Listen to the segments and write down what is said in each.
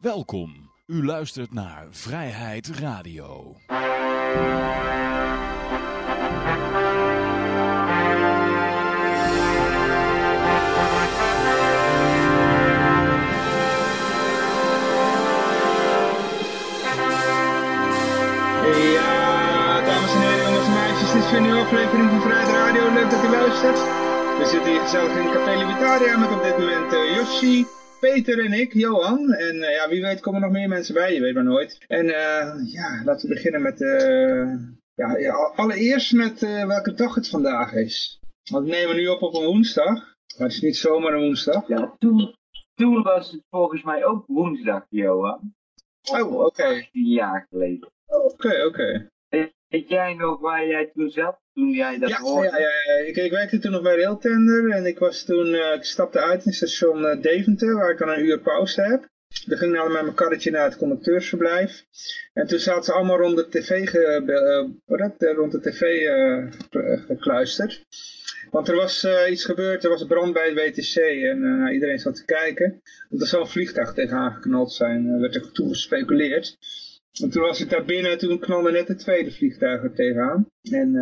Welkom. U luistert naar Vrijheid Radio. Dames en heren, jongens en meisjes, dit is weer een nieuwe aflevering van Vrijheid Radio. Leuk dat u luistert. We zitten hier gezellig in Café Libertaria met op dit moment uh, Yoshi, Peter en ik, Johan. En uh, ja, wie weet komen er nog meer mensen bij, je weet maar nooit. En uh, ja, laten we beginnen met, ja, ja, allereerst met welke dag het vandaag is. Want we nemen nu op op een woensdag, maar het is niet zomaar een woensdag. Ja, toen, toen was het volgens mij ook woensdag, Johan. Oh, oké. Okay. Jaar geleden. Oké, okay, oké. Okay. Weet jij nog waar jij toen zat, toen jij dat ja, hoorde? Ja, ja, ja. Ik, ik werkte toen nog bij Railtender en ik was toen, uh, ik stapte uit in station uh, Deventer, waar ik dan een uur pauze heb. Dan ging ik met mijn karretje naar het conducteursverblijf. En toen zaten ze allemaal rond de tv, ge, uh, rond de tv gekluisterd. Want er was uh, iets gebeurd, er was brand bij het WTC en uh, iedereen zat te kijken. Want er zou een vliegtuig tegenaan geknald zijn, uh, werd er toen gespeculeerd. En toen was ik daar binnen en toen knalde net het tweede vliegtuig er tegenaan. En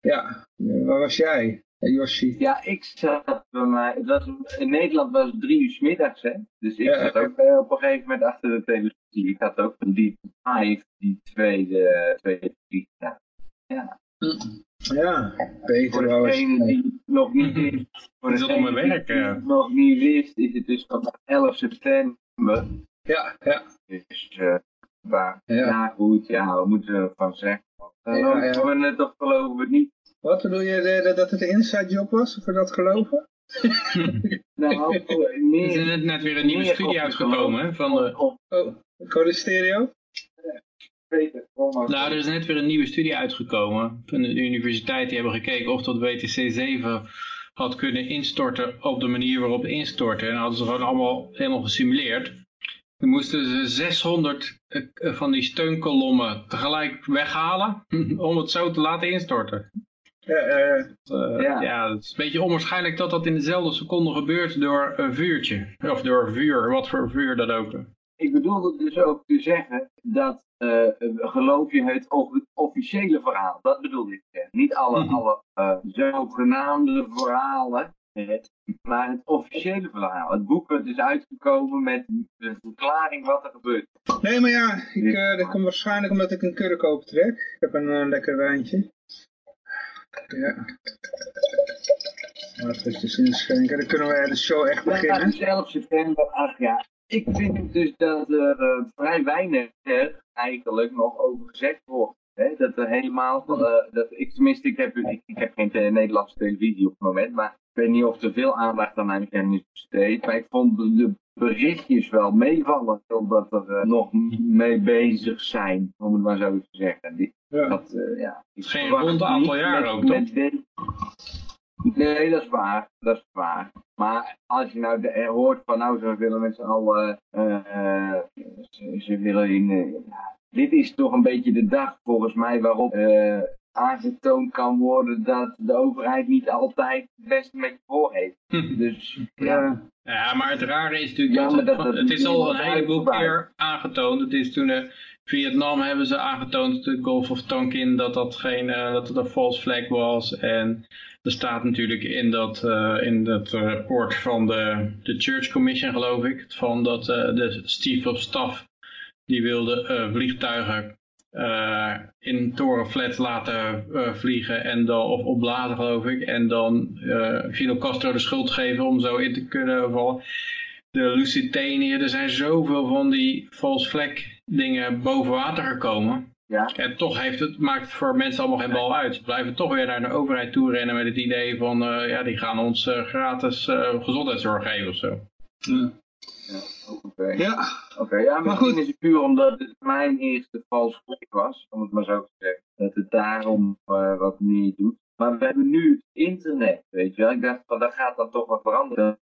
ja, waar was jij, Yoshi? Ja, ik zat bij mij, het was, in Nederland was het drie uur s middags, hè. Dus ik ja, zat ook op een gegeven moment achter de televisie. Ik had ook van die live, die tweede, tweede vliegtuig. Ja. Ja, Peter voor degene die nog niet wist, voor is degene werk, die ja. nog niet wist, is het dus vandaag 11 september. Ja, ja. Dus uh, waar, Ja. goed, ja, wat moeten we ervan zeggen? Geloven Ja, ja. we het of geloven we het niet? Wat bedoel je, de- dat het een inside job was, voor dat geloven? Nou, Er is net, net weer een nieuwe meer studie uitgekomen van de... Of, Oh, Code Stereo? Nou, er is net weer een nieuwe studie uitgekomen van de universiteit. Die hebben gekeken of dat WTC 7 had kunnen instorten op de manier waarop het instortte. En hadden ze gewoon allemaal helemaal gesimuleerd. Dan moesten ze 600 eh, van die steunkolommen tegelijk weghalen om het zo te laten instorten. Ja, eh, Eh, Ja. ja. het is een beetje onwaarschijnlijk dat dat in dezelfde seconde gebeurt door een vuurtje. Of door vuur, wat voor vuur dat ook. Ik bedoelde dus ook te zeggen dat eh, geloof je het of- officiële verhaal, dat bedoelde ik. Niet alle, Mhm. alle eh, zogenaamde verhalen, maar het officiële verhaal. Het boek dat is uitgekomen met de verklaring wat er gebeurt. nee, maar ja, ik, eh, dat komt waarschijnlijk omdat ik een kurk opentrek. Ik heb een eh, lekker wijntje. Ja. Laten we eens inschenken, dan kunnen we de show echt Ja, beginnen. is 11 september, ach ja. Ik vind dus dat er eh, vrij weinig er eigenlijk nog over gezegd wordt. Hè? Dat er helemaal, eh, dat, ik, tenminste, ik heb, ik, ik heb geen te- Nederlandse televisie op het moment, maar ik weet niet of er veel aandacht aan mijn kennis besteed. Maar ik vond de, de berichtjes wel meevallen, omdat er eh, nog mee bezig zijn, om het maar zo te zeggen. Die, Ja. dat, eh, ja, is geen rond aantal jaar met- ook, toch? Nee, dat is waar. Dat is waar. Maar als je nou de, eh, hoort van nou, ze willen met z'n allen, eh, eh, ze, ze willen in, dit is toch een beetje de dag volgens mij waarop eh, aangetoond kan worden dat de overheid niet altijd het beste met je voor heeft. Dus ja, Ja, maar het rare is natuurlijk Ja, dat, het, dat- dat het is al een heleboel keer aangetoond. Het is toen eh, Vietnam hebben ze aangetoond, de Gulf of Tonkin, dat dat geen, eh, dat het een false flag was. En er staat natuurlijk in dat, eh, in dat rapport van de, de Church Commission, geloof ik, van dat eh, de Chief of Staff, die wilde eh, vliegtuigen eh, in torenflats laten eh, vliegen en dan, of opblazen geloof ik. En dan eh, Fidel Castro de schuld geven om zo in te kunnen vallen. De Lusitanië, er zijn zoveel van die false flag dingen boven water gekomen. ja. En toch heeft het, maakt het voor mensen allemaal geen bal uit. Ze blijven toch weer naar de overheid toe rennen met het idee van, eh, ja, die gaan ons gratis eh, gezondheidszorg geven of zo. Ja. Ja, oké. Ja, Oké, ja, Maar goed. is het puur omdat het mijn eerste vals flag was, om het maar zo te zeggen. Dat het daarom eh, wat meer doet. Maar we hebben nu het internet, weet je wel. Ik dacht van, dat gaat dan toch wel veranderen.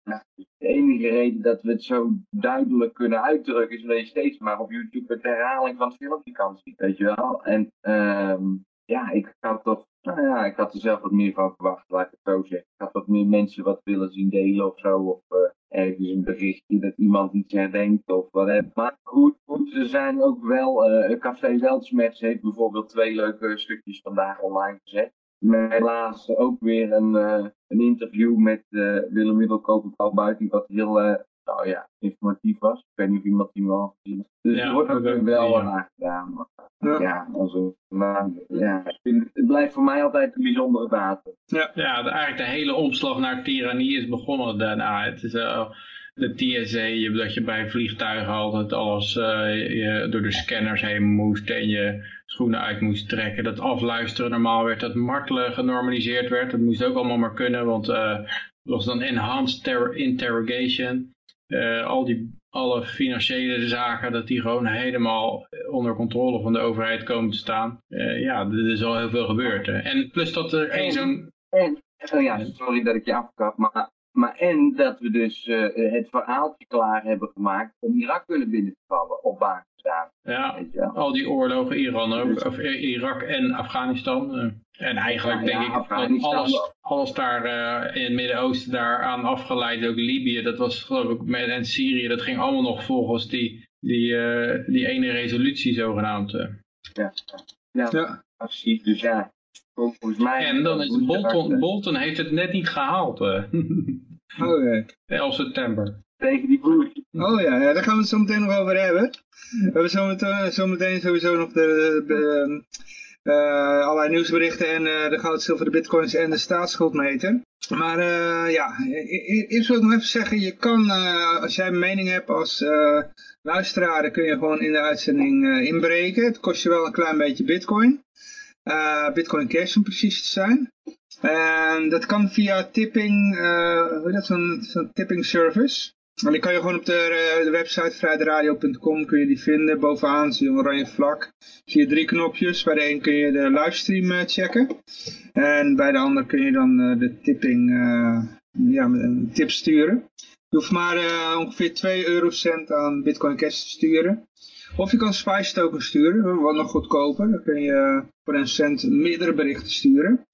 De enige reden dat we het zo duidelijk kunnen uitdrukken is omdat je steeds maar op YouTube een herhaling van het filmpje kan zien, weet je wel. En ehm, ja, ik had toch, nou ja, ik had er zelf wat meer van verwacht, laat ik het zo zeggen. Ik had wat meer mensen wat willen zien delen of zo. Of, eh, ergens een berichtje dat iemand iets herdenkt of wat. Maar goed, goed, er zijn ook wel, uh, Café Weltsmets heeft bijvoorbeeld twee leuke stukjes vandaag online gezet. Helaas ook weer een, uh, een interview met uh, Willem Middelkoper buiten, wat heel nou ja, informatief was. Ik weet niet of iemand die wel gezien Dus ja, er wordt ook wel wat aan gedaan. Maar, ja, also, maar, ja het blijft voor mij altijd een bijzondere datum. Ja, ja de, eigenlijk de hele omslag naar tirannie is begonnen daarna. Het is uh, de TSA, dat je bij vliegtuigen altijd alles uh, je, door de scanners heen moest en je schoenen uit moest trekken. Dat afluisteren normaal werd, dat martelen genormaliseerd werd. Dat moest ook allemaal maar kunnen, want uh, was dan enhanced interrogation. Uh, al die, alle financiële zaken, dat die gewoon helemaal onder controle van de overheid komen te staan. Uh, ja, er is al heel veel gebeurd. Hè. En plus dat er geen zo'n... Oh ja, sorry dat ik je afkap, maar, maar en dat we dus uh, het verhaaltje klaar hebben gemaakt om Irak kunnen binnen te vallen op basis ja, al die oorlogen, Iran ook, dus- of Irak en Afghanistan. Eh, en eigenlijk denk ik dat alles, alles daar uh, in het Midden-Oosten daar aan afgeleid, ook Libië, dat was geloof ik, met, en Syrië, dat ging allemaal nog volgens die, die, uh, die ene resolutie zogenaamd. Ja, ja. ja. dus ja. Volgens mij... En dan is Bolton, Bolton heeft het net niet gehaald. Uh. Okay. 11 september tegen die boer. Oh ja, ja, daar gaan we het zo meteen nog over hebben. We hebben zo meteen, zo meteen sowieso nog de, de, uh, allerlei nieuwsberichten en uh, de goud, zilver, de bitcoins en de staatsschuldmeter. Maar uh, ja, eerst wil ik nog even zeggen, je kan, als jij een mening hebt als luisteraar, dan kun je gewoon in de uitzending inbreken. Het kost je wel een klein beetje bitcoin. Bitcoin cash om precies te zijn. En dat kan via tipping, hoe heet dat, zo'n zo tipping service. En die kan je gewoon op de, eh, de website vrijdradio.com kun je die vinden. Bovenaan zie je een oranje vlak. Zie je drie knopjes. Bij de een kun je de livestream eh, checken. En bij de ander kun je dan eh, de tipping, ja, een tip sturen. Je hoeft maar ongeveer 2 eurocent aan Bitcoin Cash te sturen. Of je kan Spice token sturen, wat nog goedkoper. Dan kun je voor een cent meerdere berichten sturen.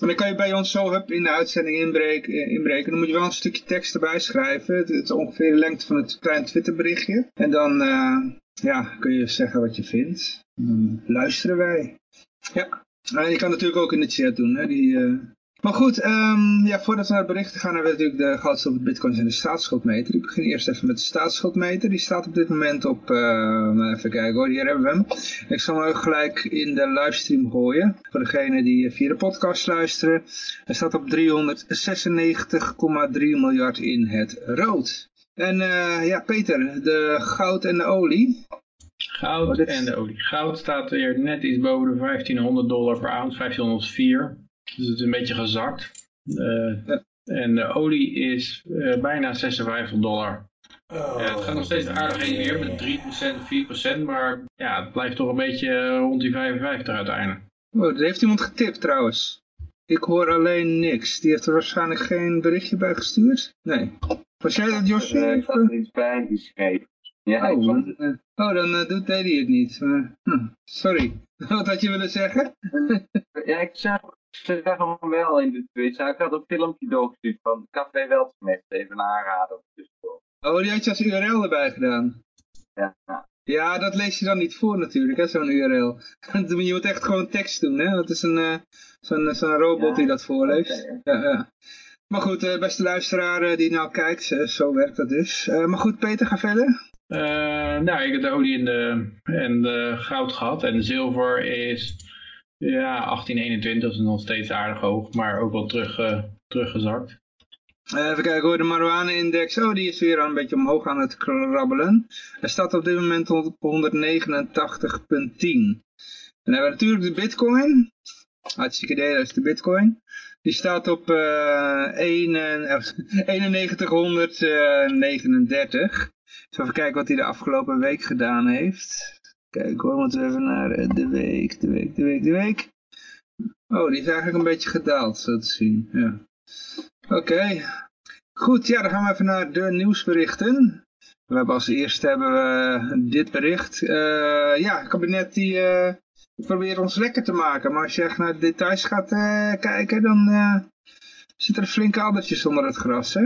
En dan kan je bij ons zo hup, in de uitzending inbreken, eh, inbreken. Dan moet je wel een stukje tekst erbij schrijven. Het, is ongeveer de lengte van het klein Twitterberichtje. En dan uh, ja, kun je zeggen wat je vindt. Dan luisteren wij. Ja, en je kan natuurlijk ook in de chat doen. Hè, die, uh, maar goed, um, ja, voordat we naar het berichten gaan, hebben we natuurlijk de goudstof, bitcoins en de staatsschuldmeter. Ik begin eerst even met de staatsschuldmeter. Die staat op dit moment op, uh, even kijken hoor, hier hebben we hem. Ik zal hem ook gelijk in de livestream gooien, voor degenen die via de podcast luisteren. Hij staat op 396,3 miljard in het rood. En uh, ja, Peter, de goud en de olie. Goud oh, en de olie. Goud staat weer net iets boven de 1500 dollar per ounce, 1504. Dus het is een beetje gezakt. Uh, En de olie is uh, bijna 56 dollar. Oh. Ja, het gaat nog steeds aardig heen weer met 3%, 4%, maar ja, het blijft toch een beetje rond die 55 uiteindelijk. Oh, er heeft iemand getipt trouwens. Ik hoor alleen niks. Die heeft er waarschijnlijk geen berichtje bij gestuurd? Nee. Was jij dat, Josje? Uh, ik had er iets bij Ja, oh, dan, uh, oh, dan doet hij het niet. Hm, sorry. Wat had je willen zeggen? ja, ik zag ze zeggen hem wel in de Twitch. Ik had een filmpje doorgestuurd van Café Weltmest, even aanraden. Oh, die had je als URL erbij gedaan? Ja. ja. Ja, dat lees je dan niet voor natuurlijk, zo'n URL. je moet echt gewoon tekst doen, hè. Dat is een uh, zo'n zo robot die dat voorleest. Ja, ja. Maar goed, uh, beste luisteraar uh, die nou kijkt, zo werkt dat dus. maar goed, Peter, ga verder. nou, ik heb de olie en de, en de goud gehad. En de zilver is ja, 1821 is nog steeds aardig hoog, maar ook wel terug, uh, teruggezakt. Uh, even kijken hoor, de marijuana-index, oh die is weer een beetje omhoog aan het krabbelen. Hij staat op dit moment op 189,10. En dan hebben we natuurlijk de bitcoin. Hartstikke idee, dat is de bitcoin. Die staat op uh, 9139. even kijken wat hij de afgelopen week gedaan heeft. Kijk hoor, moeten we even naar eh, de week, de week, de week, de week. Oh, die is eigenlijk een beetje gedaald, zo te zien. Ja. Oké. Goed, ja, dan gaan we even naar de nieuwsberichten. We hebben als eerste hebben we dit bericht. Uh, ja, het kabinet die uh, probeert ons lekker te maken. Maar als je echt naar de details gaat kijken, dan zitten er flinke addertjes onder het gras. Hè?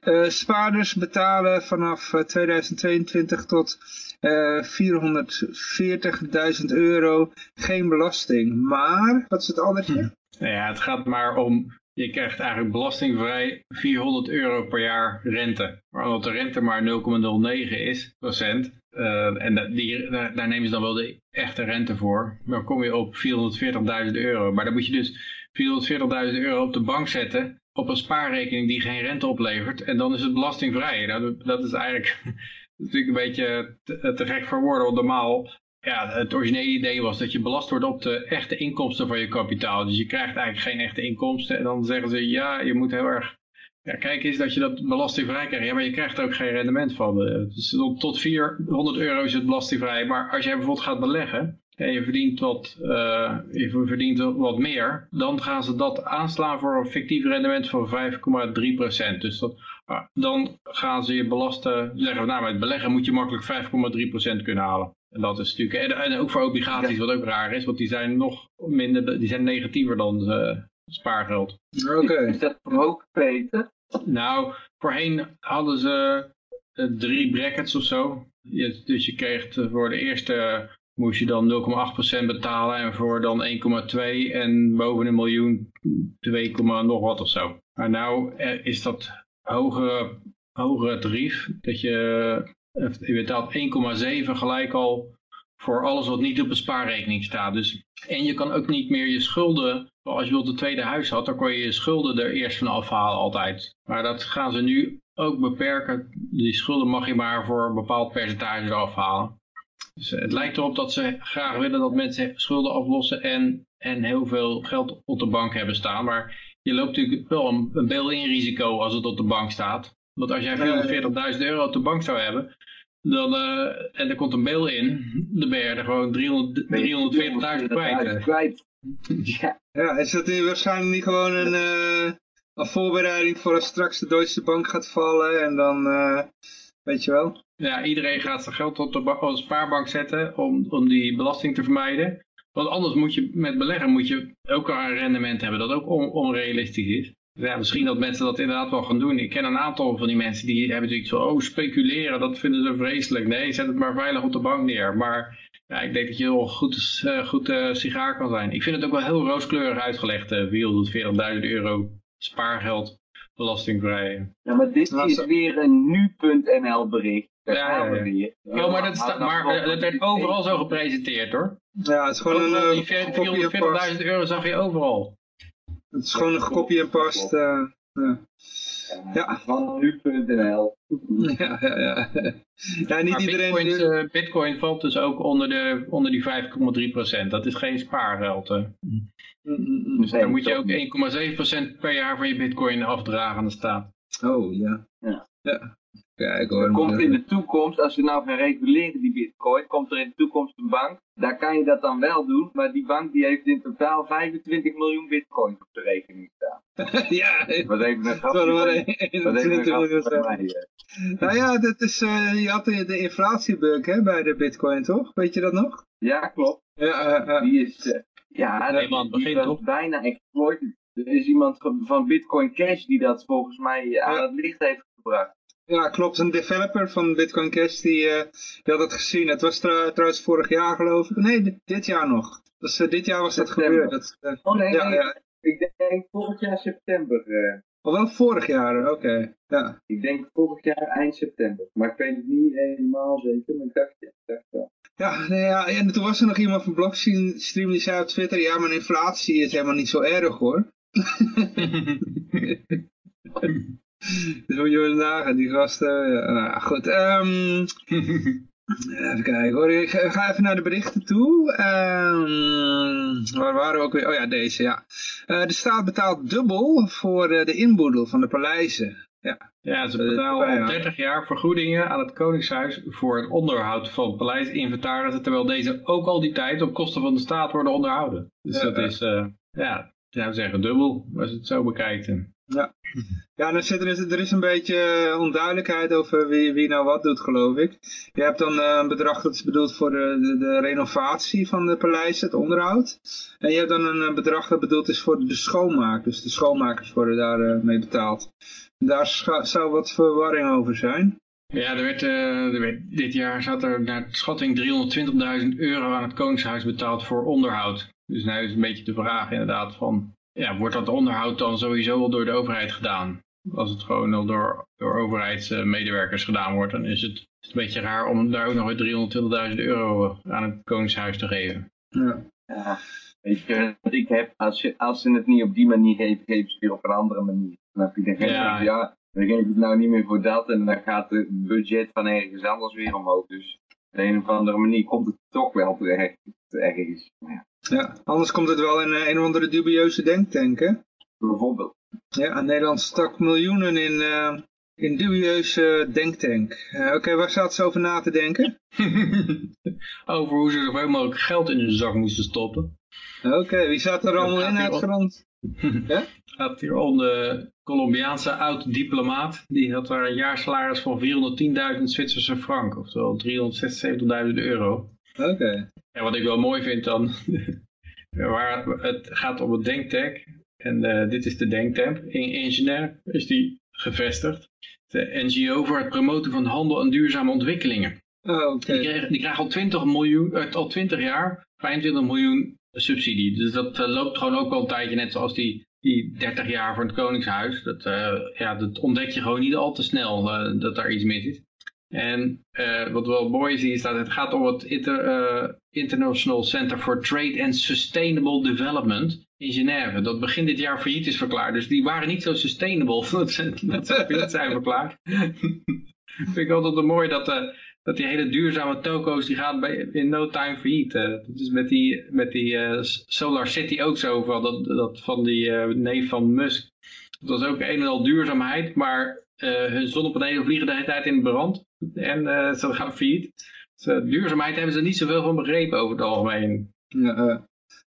Eh, spaarders betalen vanaf eh, 2022 tot eh 440.000 euro geen belasting. Maar, wat is het andertje? Nou ja, het gaat maar om, je krijgt eigenlijk belastingvrij 400 euro per jaar rente. Maar omdat de rente maar 0,09 is, procent, eh, en die, daar, daar nemen ze dan wel de echte rente voor, dan kom je op 440.000 euro. Maar dan moet je dus 440.000 euro op de bank zetten, op een spaarrekening die geen rente oplevert, en dan is het belastingvrij. Nou, dat- is eigenlijk natuurlijk een beetje te, te gek voor woorden, want normaal ja, het originele idee was dat je belast wordt op de echte inkomsten van je kapitaal. Dus je krijgt eigenlijk geen echte inkomsten. En dan zeggen ze, ja, je moet heel erg... Ja, kijk eens dat je dat belastingvrij krijgt. Maar je krijgt er ook geen rendement van. Eh, Dus tot 400 euro is het belastingvrij. Maar als jij bijvoorbeeld gaat beleggen... En je verdient, wat, eh, je verdient wat meer, dan gaan ze dat aanslaan voor een fictief rendement van 5,3%. Dus dat, ah, dan gaan ze je belasten, zeggen we nou met beleggen moet je makkelijk 5,3% kunnen halen. En dat is natuurlijk, en, en ook voor obligaties, wat ook raar is, want die zijn nog minder, die zijn negatiever dan eh, spaargeld. Oké. Is dat verhoogd, Peter? Nou, voorheen hadden ze eh, drie brackets of zo. Je- dus je kreeg voor de eerste moest je dan 0,8% betalen en voor dan 1,2 en boven een miljoen 2, nog wat of zo. Maar nou eh, is dat hogere, hogere tarief dat je, eh, je betaalt 1,7 gelijk al voor alles wat niet op een spaarrekening staat. Dus, en je kan ook niet meer je schulden, als je wilt een tweede huis had, dan kon je je schulden er eerst van afhalen altijd. Maar dat gaan ze nu ook beperken. Die schulden mag je maar voor een bepaald percentage eraf halen. Dus eh, het lijkt erop dat ze graag willen dat mensen schulden aflossen en, en heel veel geld op de bank hebben staan. Maar je loopt natuurlijk wel een, een bail-in risico als het op de bank staat. Want als jij 440.000 euro op de bank zou hebben, dan, eh, en er komt een bail-in, dan ben je er gewoon 300 340.000 kwijt. kwijt. Ja, Ja, is dat waarschijnlijk niet gewoon een, eh, een voorbereiding voor als straks de Deutsche Bank gaat vallen en dan, weet je wel? Ja, iedereen gaat zijn geld op de, spaarbank zetten om, om die belasting te vermijden. Want anders moet je met beleggen moet je ook een rendement hebben dat ook on- onrealistisch is. Ja, misschien dat mensen dat inderdaad wel gaan doen. Ik ken een aantal van die mensen die hebben natuurlijk zo, oh speculeren, dat vinden ze vreselijk. Nee, zet het maar veilig op de bank neer. Maar ja, ik denk dat je heel goed, eh, goed eh, sigaar kan zijn. Ik vind het ook wel heel rooskleurig uitgelegd, eh 440.000 euro spaargeld belastingvrij. Ja, maar dit is weer een nu.nl bericht. Daar Ja. Oh, maar dat, staat, maar eh, dat werd overal zo gepresenteerd hoor. Ja, het is gewoon een Overal, eh, die kopie en past. 440.000 euro zag je overal. Het is gewoon een kopie en past. eh, ja. Ja. Van nu.nl. ja, ja, ja. Ja, niet Maar iedereen... Bitcoin, eh, Bitcoin valt dus ook onder, de, onder die 5,3%. Dat is geen spaargeld. hè. Mm. Dus Dan moet je ook 1,7% per jaar van je Bitcoin afdragen aan de staat. Oh, ja. Ja. Ja. Kijk hoor. Er komt in de toekomst, als we nou gaan reguleren die bitcoin, komt er in de toekomst een bank. Daar kan je dat dan wel doen, maar die bank die heeft in totaal 25 miljoen bitcoin op de rekening staan. ja, Dat was even een grapje. was even een 21 miljoen. grapje van mij. eh. Nou ja, dat is, eh, je had de, de inflatiebug hè, bij de bitcoin, toch? Weet je dat nog? Ja, klopt. Ja, eh, eh. Die is, ja, dat, Helemaal aan het die begin, was toch? bijna exploited. Er is iemand van- Bitcoin Cash die dat volgens mij aan het licht heeft gebracht. Ja, klopt. Een developer van Bitcoin Cash, die, eh, die had het gezien. Het was trouw- trouwens vorig jaar geloof ik. Nee, dit, dit jaar nog. Dus eh, dit jaar was dat gebeurd. Dat, eh, Oh nee, ja, nee, ja. ik denk volgend jaar september. eh. Al wel vorig jaar, oké. Ja. ik denk volgend jaar eind september. Maar ik weet het niet helemaal zeker, maar ik dacht, ja, ik dacht wel. Ja, nee, ja, en toen was er nog iemand van Blockstream die zei op Twitter, ja, maar inflatie is helemaal niet zo erg hoor. Dus moet je nagaan, die gasten. Ja, nou ja, goed. ehm, even kijken hoor. Ik ga, even naar de berichten toe. Ehm, waar waren we ook weer? Oh ja, deze, ja. Eh, de staat betaalt dubbel voor eh, de inboedel van de paleizen. Ja, ze Eh, betalen ja. al 30 jaar vergoedingen aan het Koningshuis voor het onderhoud van paleisinventarissen, terwijl deze ook al die tijd op kosten van de staat worden onderhouden. Dus Ja, dat ja. is, eh, ja, zou zeggen dubbel, als je het zo bekijkt. Ja, dan zit er, is- er is een beetje eh, onduidelijkheid over wie, wie nou wat doet, geloof ik. Je hebt dan eh, een bedrag dat is bedoeld voor de, de, de renovatie van de paleizen, het onderhoud. En je hebt dan een bedrag dat bedoeld is voor de schoonmaak. Dus de schoonmakers worden daar eh, mee betaald. Daar zou wat verwarring over zijn. Ja, er werd, er werd, dit jaar zat er naar schatting 320.000 euro aan het Koningshuis betaald voor onderhoud. Dus nu is een beetje de vraag inderdaad van, ja, wordt dat onderhoud dan sowieso wel door de overheid gedaan? Als het gewoon al door, door overheidsmedewerkers gedaan wordt, dan is het, een beetje raar om daar ook nog weer 320.000 euro aan het Koningshuis te geven. Ja. ja. Weet je ik heb? Als, je, als ze het niet op die manier geven, geven ze het weer op een andere manier. Dan heb je dan ja. ja, dan geef ik het nou niet meer voor dat en dan gaat het budget van ergens anders weer omhoog. Dus op een of andere manier komt het toch wel terecht ergens. Ja. Ja, anders komt het wel in uh, een of andere dubieuze denktank, Bijvoorbeeld. Ja, Nederland stak miljoenen in, uh, in dubieuze denktank. Uh, Oké, waar staat ze over na te denken? over hoe ze zoveel mogelijk geld in hun zak moesten stoppen. Oké, wie zat er allemaal in uit grond? ja? Gaat hier om de Colombiaanse oud-diplomaat. Die had daar een jaarsalaris van 410.000 Zwitserse frank. Oftewel 376.000 euro. Oké. En wat ik wel mooi vind dan... waar het gaat om het denktank. En uh, dit is de denktank. In, in Genève is die gevestigd. De NGO voor het promoten van handel en duurzame ontwikkelingen. Oh. Die, krijgt al 20 miljoen, uh, al 20 jaar 25 miljoen subsidie. Dus dat uh, loopt gewoon ook al een tijdje net zoals die, die 30 jaar voor het Koningshuis. Dat, ja, dat ontdek je gewoon niet al te snel dat daar iets mis is. En wat wel mooi is, is dat het gaat om het Inter, International Center for Trade and Sustainable Development in Genève. Dat begin dit jaar failliet is verklaard. Dus die waren niet zo sustainable dat ze, failliet zijn verklaard. Vind ik altijd mooi dat dat die hele duurzame toko's, die gaan bij, in no time failliet. Uh, dat is met die, met die uh, Solar City ook zo, van, dat, dat van die uh, neef van Musk. Dat was ook een en al duurzaamheid, maar hun zonnepanelen vliegen de hele tijd in brand. En ze gaan failliet. Dus, duurzaamheid hebben ze niet zoveel van begrepen over het algemeen. Ja,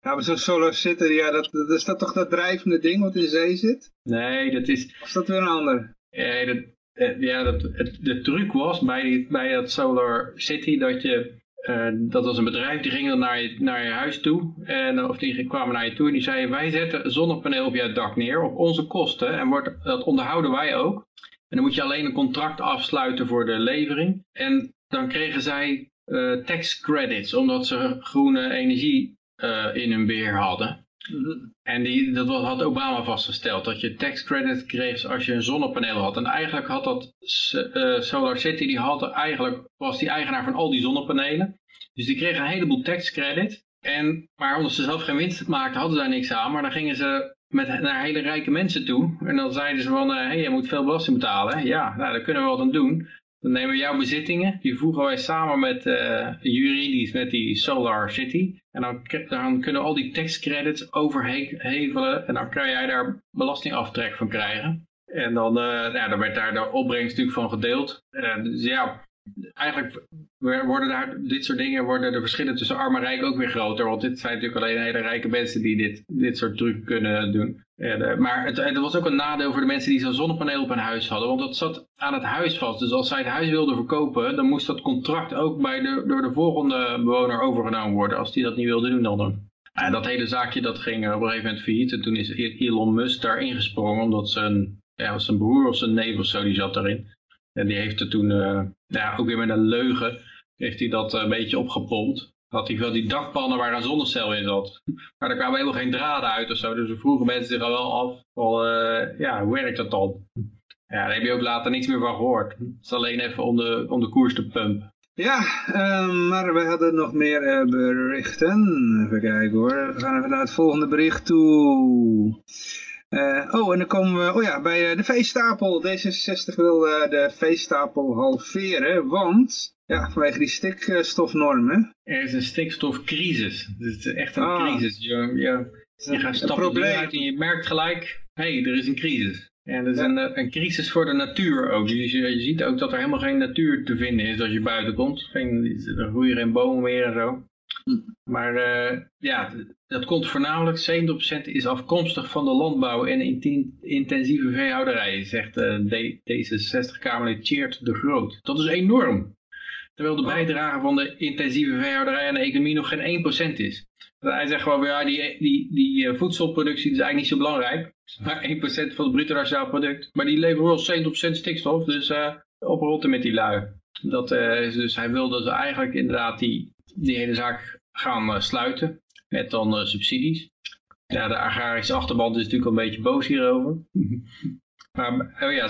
ja, maar zo'n Solar City, ja, dat, dat, is dat toch dat drijvende ding wat in zee zit? Nee, dat is... Of is dat weer een ander? Nee, dat, eh, ja, dat, het, de truc was bij, bij dat Solar City dat je, uh, dat was een bedrijf, die ging dan naar je, naar je huis toe, en, of die kwamen naar je toe en die zeiden wij zetten een zonnepaneel op jouw dak neer op onze kosten en wordt, dat onderhouden wij ook. En dan moet je alleen een contract afsluiten voor de levering. En dan kregen zij uh, tax credits, omdat ze groene energie uh, in hun beheer hadden. En die, dat had Obama vastgesteld, dat je tax credit kreeg als je een zonnepaneel had. En eigenlijk had dat uh, Solar City, die had eigenlijk, was die eigenaar van al die zonnepanelen. Dus die kregen een heleboel tax credit. En, maar omdat ze zelf geen winst maakten, hadden ze daar niks aan. Maar dan gingen ze met, naar hele rijke mensen toe. En dan zeiden ze van, hé, uh, hey, je moet veel belasting betalen. Ja, nou, daar kunnen we wat aan doen. Dan nemen we jouw bezittingen, die voegen wij samen met uh, juridisch met die Solar City. En dan, kunnen we al die taxcredits overhevelen en dan kan jij daar belastingaftrek van krijgen. En dan, ja, dan werd daar de opbrengst natuurlijk van gedeeld. Dus ja, eigenlijk worden daar dit soort dingen, worden de verschillen tussen arm en rijk ook weer groter. Want dit zijn natuurlijk alleen hele rijke mensen die dit, dit soort trucs kunnen doen. En, maar het, het, was ook een nadeel voor de mensen die zo'n zonnepaneel op hun huis hadden. Want dat zat aan het huis vast. Dus als zij het huis wilden verkopen, dan moest dat contract ook bij de, door de volgende bewoner overgenomen worden. Als die dat niet wilde doen dan. En dat hele zaakje dat ging op een gegeven moment failliet. En toen is Elon Musk daar ingesprongen. Omdat zijn, ja, zijn broer of zijn neef of zo, die zat daarin. En die heeft er toen, uh, ja, ook weer met een leugen, heeft hij dat een beetje opgepompt. Had hij wel die dakpannen waar een zonnecel in zat. Maar daar kwamen helemaal geen draden uit of zo. Dus we vroegen mensen zich al wel af, uh, ja, hoe werkt dat dan? Ja, daar heb je ook later niks meer van gehoord. Het is alleen even om de, de koers te pumpen. Ja, um, maar we hadden nog meer berichten. Even kijken hoor. We gaan even naar het volgende bericht toe. Uh, oh, en dan komen we oh ja, bij uh, de veestapel. D66 wil uh, de veestapel halveren, want ja, vanwege die stikstofnormen. Er is een stikstofcrisis. Het is echt een ah. crisis. Je, je, je gaat stappen uit en je merkt gelijk, hé, hey, er is een crisis. En er is ja. een, een crisis voor de natuur ook. Dus je, je ziet ook dat er helemaal geen natuur te vinden is als je buiten komt. Geen, er groeien geen bomen meer en zo. Maar uh, ja, dat komt voornamelijk, 70% is afkomstig van de landbouw en intensieve veehouderij, zegt uh, D66-Kamerlid Cheert de Groot. Dat is enorm. Terwijl de bijdrage van de intensieve veehouderij aan de economie nog geen 1% is. Hij zegt gewoon, ja, die, die, die eh, voedselproductie is eigenlijk niet zo belangrijk. Maar 1% van het bruto nationaal product. Maar die leveren wel 70% stikstof, dus uh, oprotten met die lui. Dat, uh, dus hij wil dus eigenlijk inderdaad die, die hele zaak gaan sluiten. Met dan subsidies. Ja, de agrarische achterband is natuurlijk al een beetje boos hierover. Maar oh ja,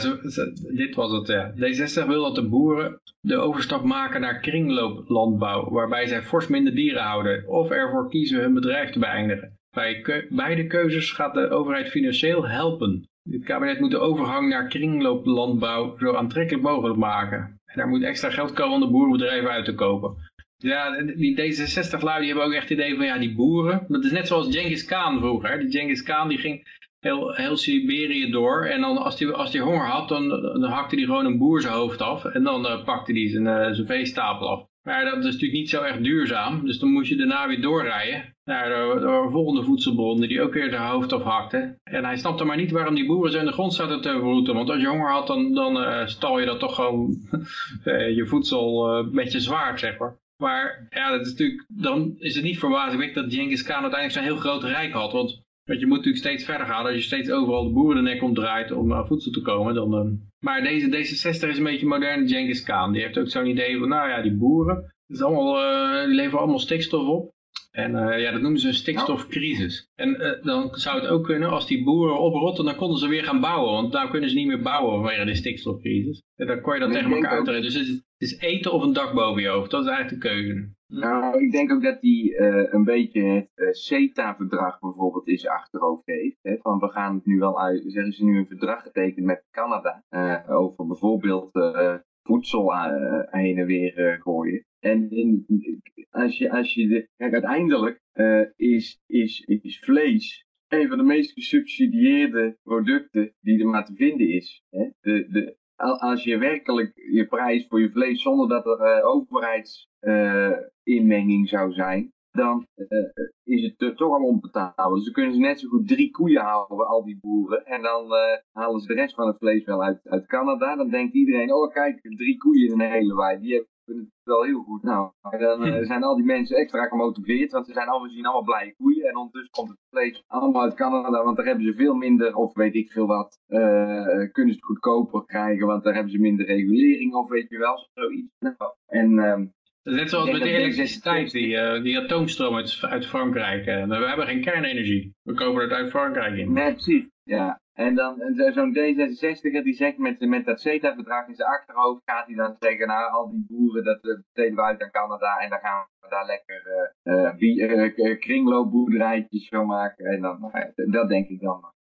dit was het. Ja. D66 wil dat de boeren de overstap maken naar kringlooplandbouw, waarbij zij fors minder dieren houden, of ervoor kiezen hun bedrijf te beëindigen. Bij beide keuzes gaat de overheid financieel helpen. Het kabinet moet de overgang naar kringlooplandbouw zo aantrekkelijk mogelijk maken. En daar moet extra geld komen om de boerenbedrijven uit te kopen. Ja, die D66-lui die hebben ook echt het idee van ja, die boeren. Dat is net zoals Genghis Khan vroeger. Die Genghis Khan die ging heel, heel Siberië door. En dan als hij als die honger had, dan, dan hakte hij gewoon een boer zijn hoofd af. En dan uh, pakte hij zijn, uh, zijn veestapel af. Maar dat is natuurlijk niet zo echt duurzaam. Dus dan moest je daarna weer doorrijden naar de, de volgende voedselbron die ook weer zijn hoofd afhakte. En hij snapte maar niet waarom die boeren zo in de grond zaten te verroeten. Want als je honger had, dan, dan stal je dat toch gewoon je voedsel met je zwaard, zeg maar. Maar ja, dat is natuurlijk, dan is het niet verbazingwekkend dat Genghis Khan uiteindelijk zo'n heel groot rijk had. Want want je moet natuurlijk steeds verder gaan. Als je steeds overal de boeren de nek omdraait om aan voedsel te komen. Dan, uh... Maar deze D66 is een beetje moderne Genghis Khan. Die heeft ook zo'n idee van, nou ja, die boeren. is allemaal, uh, die leveren allemaal stikstof op. En uh, ja, dat noemen ze een stikstofcrisis. En uh, dan zou het ook kunnen, als die boeren oprotten, dan konden ze weer gaan bouwen. Want nou kunnen ze niet meer bouwen vanwege de stikstofcrisis. En dan kon je dat tegen elkaar uitreden. Dus het is, het is, eten of een dak boven je hoofd. Dat is eigenlijk de keuze. Nou, ik denk ook dat hij uh, een beetje het CETA-verdrag bijvoorbeeld in zijn achterhoofd heeft. Hè, van we gaan het nu wel uit, zeggen ze nu een verdrag getekend met Canada. over bijvoorbeeld voedsel heen en weer gooien. En als je, als je de, kijk, uiteindelijk uh, is, is, is vlees een van de meest gesubsidieerde producten die er maar te vinden is. Hè? De, de, als je werkelijk je prijs voor je vlees zonder dat er uh, overheidsinmenging uh, zou zijn, dan is het toch al onbetaalbaar. Dus dan kunnen ze net zo goed drie koeien houden, al die boeren. En dan halen ze de rest van het vlees wel uit, uit Canada. Dan denkt iedereen, oh kijk, drie koeien in een hele wei. Die hebben het wel heel goed. Nou, dan uh, zijn al die mensen extra gemotiveerd, want ze zijn allemaal, zien allemaal blije koeien. En ondertussen komt het vlees allemaal uit Canada, want daar hebben ze veel minder, of weet ik veel wat, uh, kunnen ze het goedkoper krijgen, want daar hebben ze minder regulering, of weet je wel, zoiets. Nou, en... Um, Net zoals met de elektriciteit, die, uh, die atoomstroom uit, uit Frankrijk. Uh, we hebben geen kernenergie. We kopen het uit Frankrijk in. Nee, precies. Ja, en dan zo'n D66 die zegt met, met dat CETA-verdrag in zijn achterhoofd, gaat hij dan zeggen, nou al die boeren, dat besteden we uit aan Canada en dan gaan we daar lekker uh, uh, kringloopboerderijtjes van maken. En dan, nou dat denk ik dan.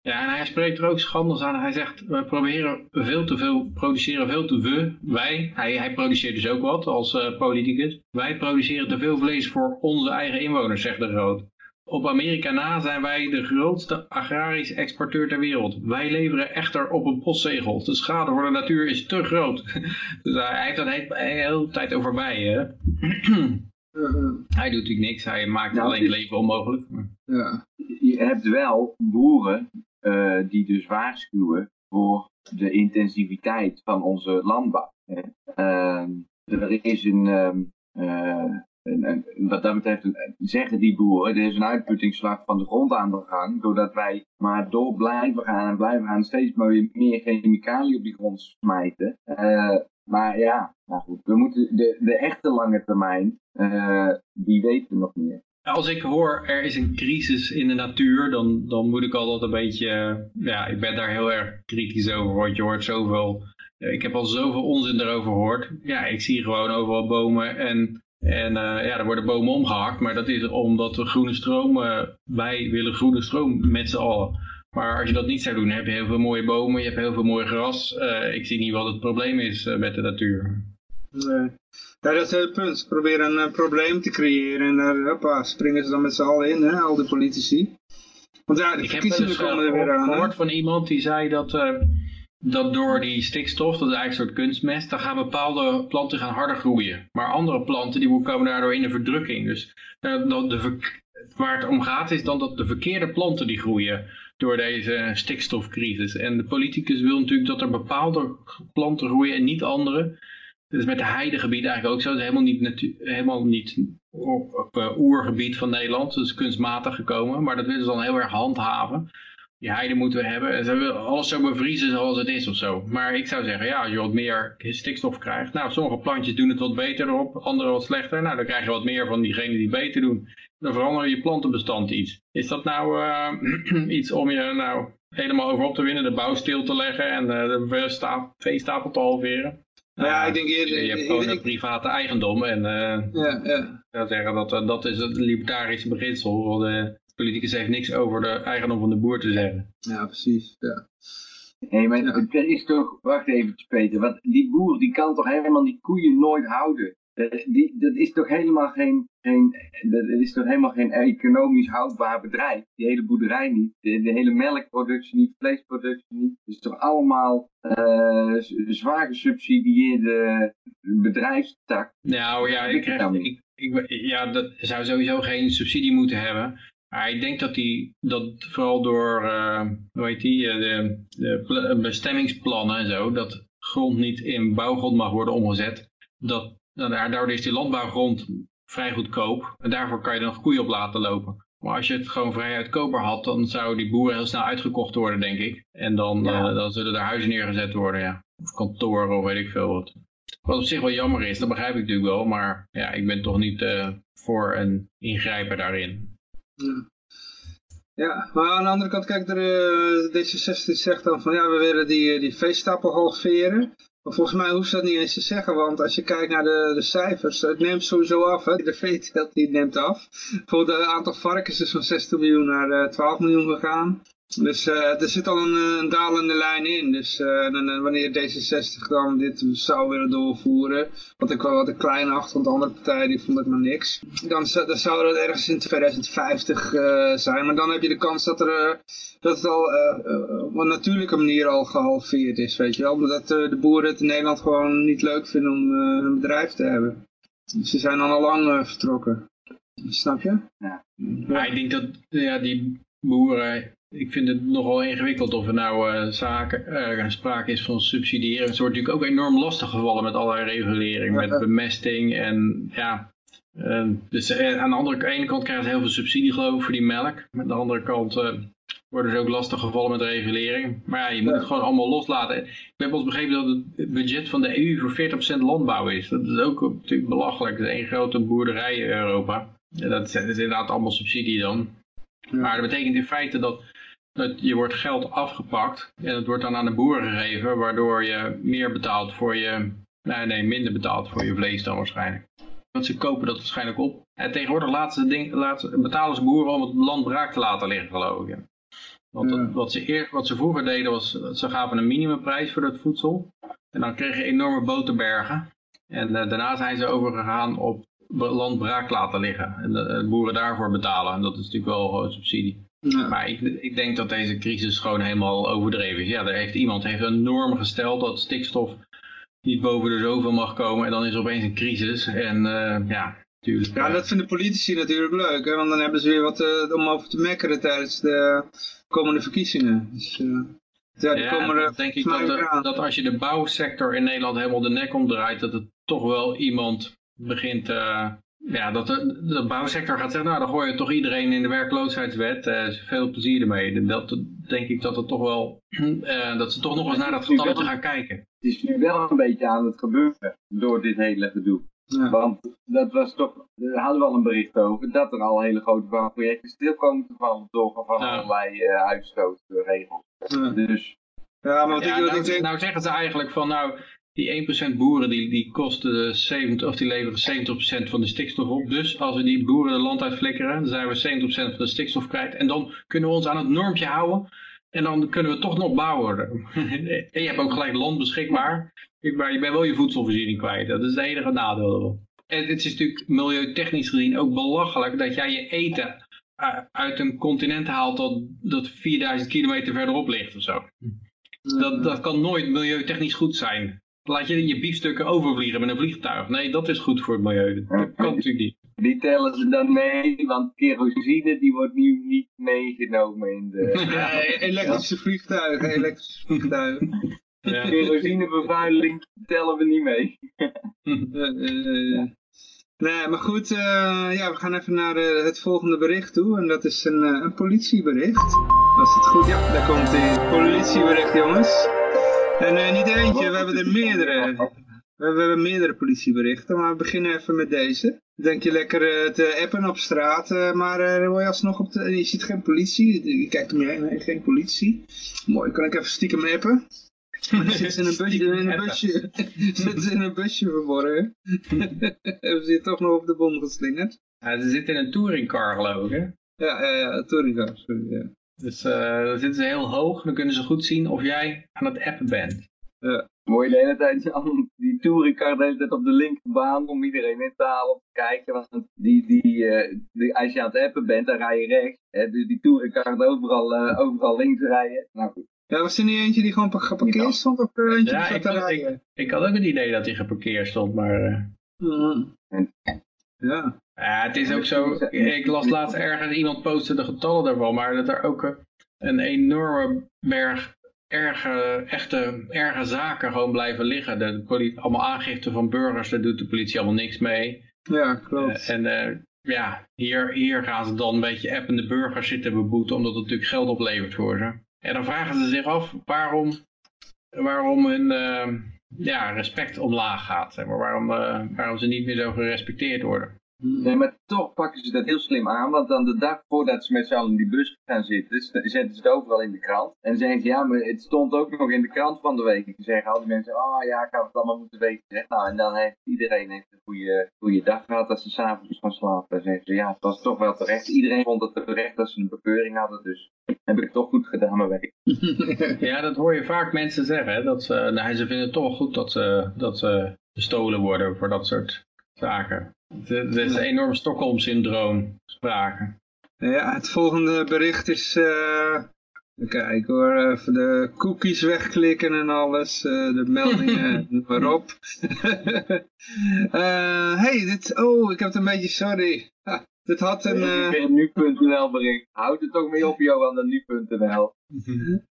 Ja, en hij spreekt er ook schandels aan. Hij zegt, we proberen veel te veel, produceren veel te we, wij, hij, hij produceert dus ook wat als uh, politicus. Wij produceren te veel vlees voor onze eigen inwoners, zegt de Rood. Op Amerika na zijn wij de grootste agrarische exporteur ter wereld. Wij leveren echter op een postzegel. De schade voor de natuur is te groot. dus hij heeft dat de hele tijd over wij. Hè? hij doet natuurlijk niks. Hij maakt nou, alleen het leven onmogelijk. Ja. Je hebt wel boeren uh, die dus waarschuwen voor de intensiviteit van onze landbouw. Uh, er is een... Uh, en, en, wat dat betreft zeggen die boeren, er is een uitputtingsslag van de grond aan de gang, doordat wij maar door blijven gaan en blijven gaan steeds meer, meer chemicaliën op die grond smijten. Uh, maar ja, nou goed, we moeten de, de echte lange termijn, uh, die weten we nog meer. Als ik hoor er is een crisis in de natuur, dan, dan moet ik altijd een beetje, ja, ik ben daar heel erg kritisch over, want je hoort zoveel, ik heb al zoveel onzin erover gehoord. Ja, ik zie gewoon overal bomen en en uh, ja, er worden bomen omgehakt, maar dat is omdat we groene stroom, uh, wij willen groene stroom met z'n allen. Maar als je dat niet zou doen, heb je heel veel mooie bomen, je hebt heel veel mooi gras. Uh, ik zie niet wat het probleem is met de natuur. Nee. Ja, dat is het punt. Ze proberen een probleem te creëren en daar hoppa, springen ze dan met z'n allen in, hè, al die politici. Want ja, de verkiezingen dus, komen er weer aan. Ik heb gehoord van iemand die zei dat dat door die stikstof, dat is eigenlijk een soort kunstmest, dan gaan bepaalde planten gaan harder groeien. Maar andere planten die komen daardoor in de verdrukking. Dus uh, de, waar het om gaat is dan dat de verkeerde planten die groeien door deze stikstofcrisis. En de politicus wil natuurlijk dat er bepaalde planten groeien en niet andere. Dat is met de heidegebieden eigenlijk ook zo. Het is helemaal niet, helemaal niet op, eh, oergebied van Nederland. Dat is kunstmatig gekomen. Maar dat willen ze dan heel erg handhaven. Die heide moeten we hebben. En ze willen alles zo bevriezen zoals het is of zo. Maar ik zou zeggen, ja, als je wat meer stikstof krijgt. Nou, sommige plantjes doen het wat beter erop. Andere wat slechter. Nou, dan krijg je wat meer van diegenen die beter doen. Dan veranderen je plantenbestand iets. Is dat nou eh, iets om je nou helemaal over op te winnen? De bouw stil te leggen en eh, de veesta- veestapel te halveren? Nou ja, ik denk eerder... Je hebt gewoon ik- een private eigendom en eh, ja, ja. ik zou zeggen dat eh, dat is het libertarische beginsel. De politicus heeft niks over de eigendom van de boer te zeggen. ja, precies. Ja. Nee, maar Ja. er is toch, wacht even Peter, want die boer die kan toch helemaal die koeien nooit houden. Dat, die, dat is toch helemaal geen, geen, dat is toch helemaal geen economisch houdbaar bedrijf. Die hele boerderij niet, de, de hele melkproductie niet, vleesproductie niet. Het is toch allemaal z- zwaar gesubsidieerde bedrijfstak. Nou ja, Ik ik krijg, niet. ik, ik, ja, dat zou sowieso geen subsidie moeten hebben. Maar ik denk dat die, dat vooral door, eh, hoe heet die, eh, de, de pla- bestemmingsplannen en zo, dat grond niet in bouwgrond mag worden omgezet. Dat, dan, daardoor is die landbouwgrond vrij goedkoop. En daarvoor kan je dan koeien op laten lopen. Maar als je het gewoon vrij uitkoper had, dan zou die boeren heel snel uitgekocht worden, denk ik. En dan, Ja. eh, dan zullen er huizen neergezet worden, ja. Of kantoren, of weet ik veel wat. Wat op zich wel jammer is, dat begrijp ik natuurlijk wel. Maar ja, ik ben toch niet voor een ingrijpen daarin. Ja. Maar aan de andere kant, kijk, de, eh, D66 zegt dan van ja, we willen die, eh, die veestapel halveren. Maar volgens mij hoeft ze dat niet eens te zeggen, want als je kijkt naar de, de cijfers, het neemt sowieso af. Hè. De veeteelt die neemt af. Bijvoorbeeld het aantal varkens is van 16 miljoen naar eh, 12 miljoen gegaan. Dus eh, er zit al een, eh, een dalende lijn in. Dus eh, en, en wanneer D66 dan dit zou willen doorvoeren, wat ik wel wat een klein acht, want de andere partijen die vonden het maar niks. Dan, zou- dan zou dat ergens in 2050 eh, zijn. Maar dan heb je de kans dat, er, dat het al op een natuurlijke manier al gehalveerd is, weet je wel. Omdat eh, de boeren het in Nederland gewoon niet leuk vinden om eh, een bedrijf te hebben. Dus ze zijn dan al lang vertrokken. Snap je? Ja. Maar ik denk dat ja, die boeren, ik vind het nogal ingewikkeld of er nou eh, zaken, eh, sprake is van subsidiëren. Het wordt natuurlijk ook enorm lastig gevallen met allerlei regulering, Ja. met bemesting en ja. eh, dus aan de andere ene kant krijgen ze heel veel subsidie geloof ik voor die melk. Aan de andere kant worden ze ook lastig gevallen met regulering. Maar ja, je moet Ja. het gewoon allemaal loslaten. Ik heb ons begrepen dat het budget van de EU voor 40% landbouw is. Dat is ook natuurlijk belachelijk. Het is één grote boerderij in Europa. Dat, is, dat is inderdaad allemaal subsidie dan. Maar dat betekent in feite dat, dat je wordt geld afgepakt en het wordt dan aan de boeren gegeven, waardoor je meer betaalt voor je, nee, nee minder betaalt voor je vlees dan waarschijnlijk. Want ze kopen dat waarschijnlijk op. En tegenwoordig ze ding, ze- betalen ze boeren om het land braak te laten liggen, geloof ik. Want dat- wat, ze eer, wat ze vroeger deden was, ze gaven een minimumprijs voor dat voedsel. En dan kreeg je enorme boterbergen. En eh, daarna zijn ze overgegaan op land braak laten liggen. En de, de boeren daarvoor betalen. En dat is natuurlijk wel gewoon subsidie. Ja. Maar ik, ik denk dat deze crisis gewoon helemaal overdreven is. Ja, er heeft iemand heeft een norm gesteld dat stikstof niet boven de zoveel mag komen. En dan is er opeens een crisis. En eh, ja, natuurlijk. Ja, eh, dat vinden politici natuurlijk leuk, hè? want dan hebben ze weer wat eh, om over te mekkeren tijdens de komende verkiezingen. Dus, ja, die ja, komen er dan denk ik dat, de- dat als je de bouwsector in Nederland helemaal de nek omdraait, dat het toch wel iemand begint... eh, ja, dat de, de bouwsector gaat zeggen, nou dan gooi je toch iedereen in de werkloosheidswet. eh veel plezier ermee. Dat, dat denk ik dat het toch wel, eh, dat ze toch nog eens naar dat getalletje gaan kijken. Het is nu wel een beetje aan het gebeuren door dit hele gedoe. Ja. Want dat was toch, daar hadden we al een bericht over, dat er al hele grote bouwprojecten stil komen te vallen door van Ja. allerlei eh uitstootregels. Ja. Dus Ja, maar wat Ja, ik, wat nou, ik denk... nou zeggen ze eigenlijk van nou, die 1% boeren die, die kosten 70, of die leveren 70% van de stikstof op. Dus als we die boeren het land uitflikkeren, dan zijn we 70% van de stikstof kwijt. En dan kunnen we ons aan het normtje houden. En dan kunnen we toch nog bouwen. en je hebt ook gelijk land beschikbaar. Maar je bent wel je voedselvoorziening kwijt. Dat is het enige nadeel ervan. En het is natuurlijk milieutechnisch gezien ook belachelijk dat jij je eten uit een continent haalt dat, dat 4000 kilometer verderop ligt of zo. Dat, dat kan nooit milieutechnisch goed zijn. Laat je je biefstukken overvliegen met een vliegtuig. Nee, dat is goed voor het milieu. Dat, kan natuurlijk niet. die tellen ze dan mee, want kerosine die wordt nu niet meegenomen in de... Ja, elektrische vliegtuigen, elektrische vliegtuigen. Ja. Kerosinebevuiling tellen we niet mee. Eh, eh, nee, maar goed, eh, ja, we gaan even naar eh, het volgende bericht toe. En dat is een, eh, een politiebericht. Als het goed ja, daar komt die politiebericht, jongens. En niet eentje, we hebben er meerdere. We hebben, meerdere politieberichten, maar we beginnen even met deze. Denk je lekker eh, te appen op straat, eh, maar eh, dan word je alsnog op de... Je ziet geen politie, je kijkt om je heen, nee, geen politie. Mooi, kan ik even stiekem appen? Maar zitten ze in een busje, in een busje, zitten ze in een busje verborgen. Hebben ze je toch nog op de bom geslingerd? Ja, ze zitten in een touringcar geloof ik hè. Ja, ja, ja, touringcar, sorry, ja. Dus eh, dan zitten ze heel hoog, dan kunnen ze goed zien of jij aan het appen bent. Je de hele tijd aan die touringcar de hele tijd op de linkerbaan om iedereen in te halen om te kijken. Want die, die, eh, die, als je aan het appen bent, dan rij je rechts. Hè, dus die touringcar gaat overal, eh, overal links rijden. Nou goed. Ja, was er niet eentje die gewoon geparkeerd stond of eentje Ja, die zat ik, te had- ik, rijden? ik had ook het idee dat hij geparkeerd stond, maar... Ja. Ja, het is ook zo. Ik las laatst ergens, iemand postte de getallen daarvan, maar dat er ook eh, een enorme berg erge, echte, erge zaken gewoon blijven liggen. De politie, allemaal aangifte van burgers, daar doet de politie allemaal niks mee. Ja, klopt. Eh, en eh, ja, hier, hier gaan ze dan een beetje appende burgers zitten beboeten, omdat het natuurlijk geld oplevert voor ze. En dan vragen ze zich af waarom, waarom hun ja, respect omlaag gaat. Zeg maar, waarom, waarom ze niet meer zo gerespecteerd worden. Nee, maar toch pakken ze dat heel slim aan, want dan de dag voordat ze met z'n allen in die bus gaan zitten, zetten ze het overal in de krant. En dan zeggen ze, ja, maar het stond ook nog in de krant van de week. En dan zeggen al die mensen, oh ja, ik had het allemaal moeten weten. Zeg, nou, en dan heeft iedereen heeft een goede, goede dag gehad als ze s'avonds gaan slapen. Dan zeggen ze, ja, het was toch wel terecht. Iedereen vond het terecht dat ze een bekeuring hadden, dus heb ik het toch goed gedaan mijn werk. Ja, dat hoor je vaak mensen zeggen. Hè? Dat ze, nou, ze vinden het toch goed dat ze, dat ze bestolen worden voor dat soort zaken. Het is een enorm Stockholm-syndroom sprake. Ja, het volgende bericht is... eh even kijken hoor, even de cookies wegklikken en alles, eh, de meldingen, noem maar op. Eh, hey, dit, oh, ik heb het een beetje, sorry. Ha, dit had een, eh, nu.nl bericht. Houd het toch mee op, Johan, de nu.nl.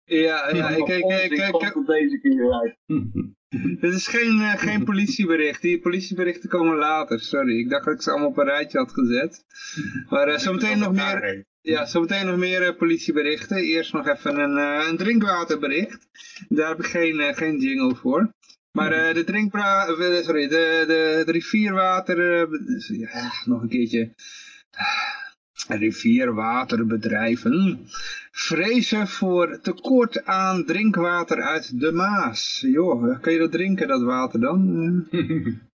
ja, ja, ik, ik, ik, ik, komt ik- er deze keer uit. dit is geen, eh, geen politiebericht, die politieberichten komen later, sorry. Ik dacht dat ik ze allemaal op een rijtje had gezet. Maar eh, zometeen nog meer, Ja, zometeen nog meer eh, politieberichten. Eerst nog even een, een drinkwaterbericht. Daar heb ik geen, geen jingle voor. Maar de drinkbra eh, sorry, de, de, de rivierwater, ja, nog een keertje. Rivierwaterbedrijven vrezen voor tekort aan drinkwater uit de Maas. Joh, kan je dat drinken, dat water dan?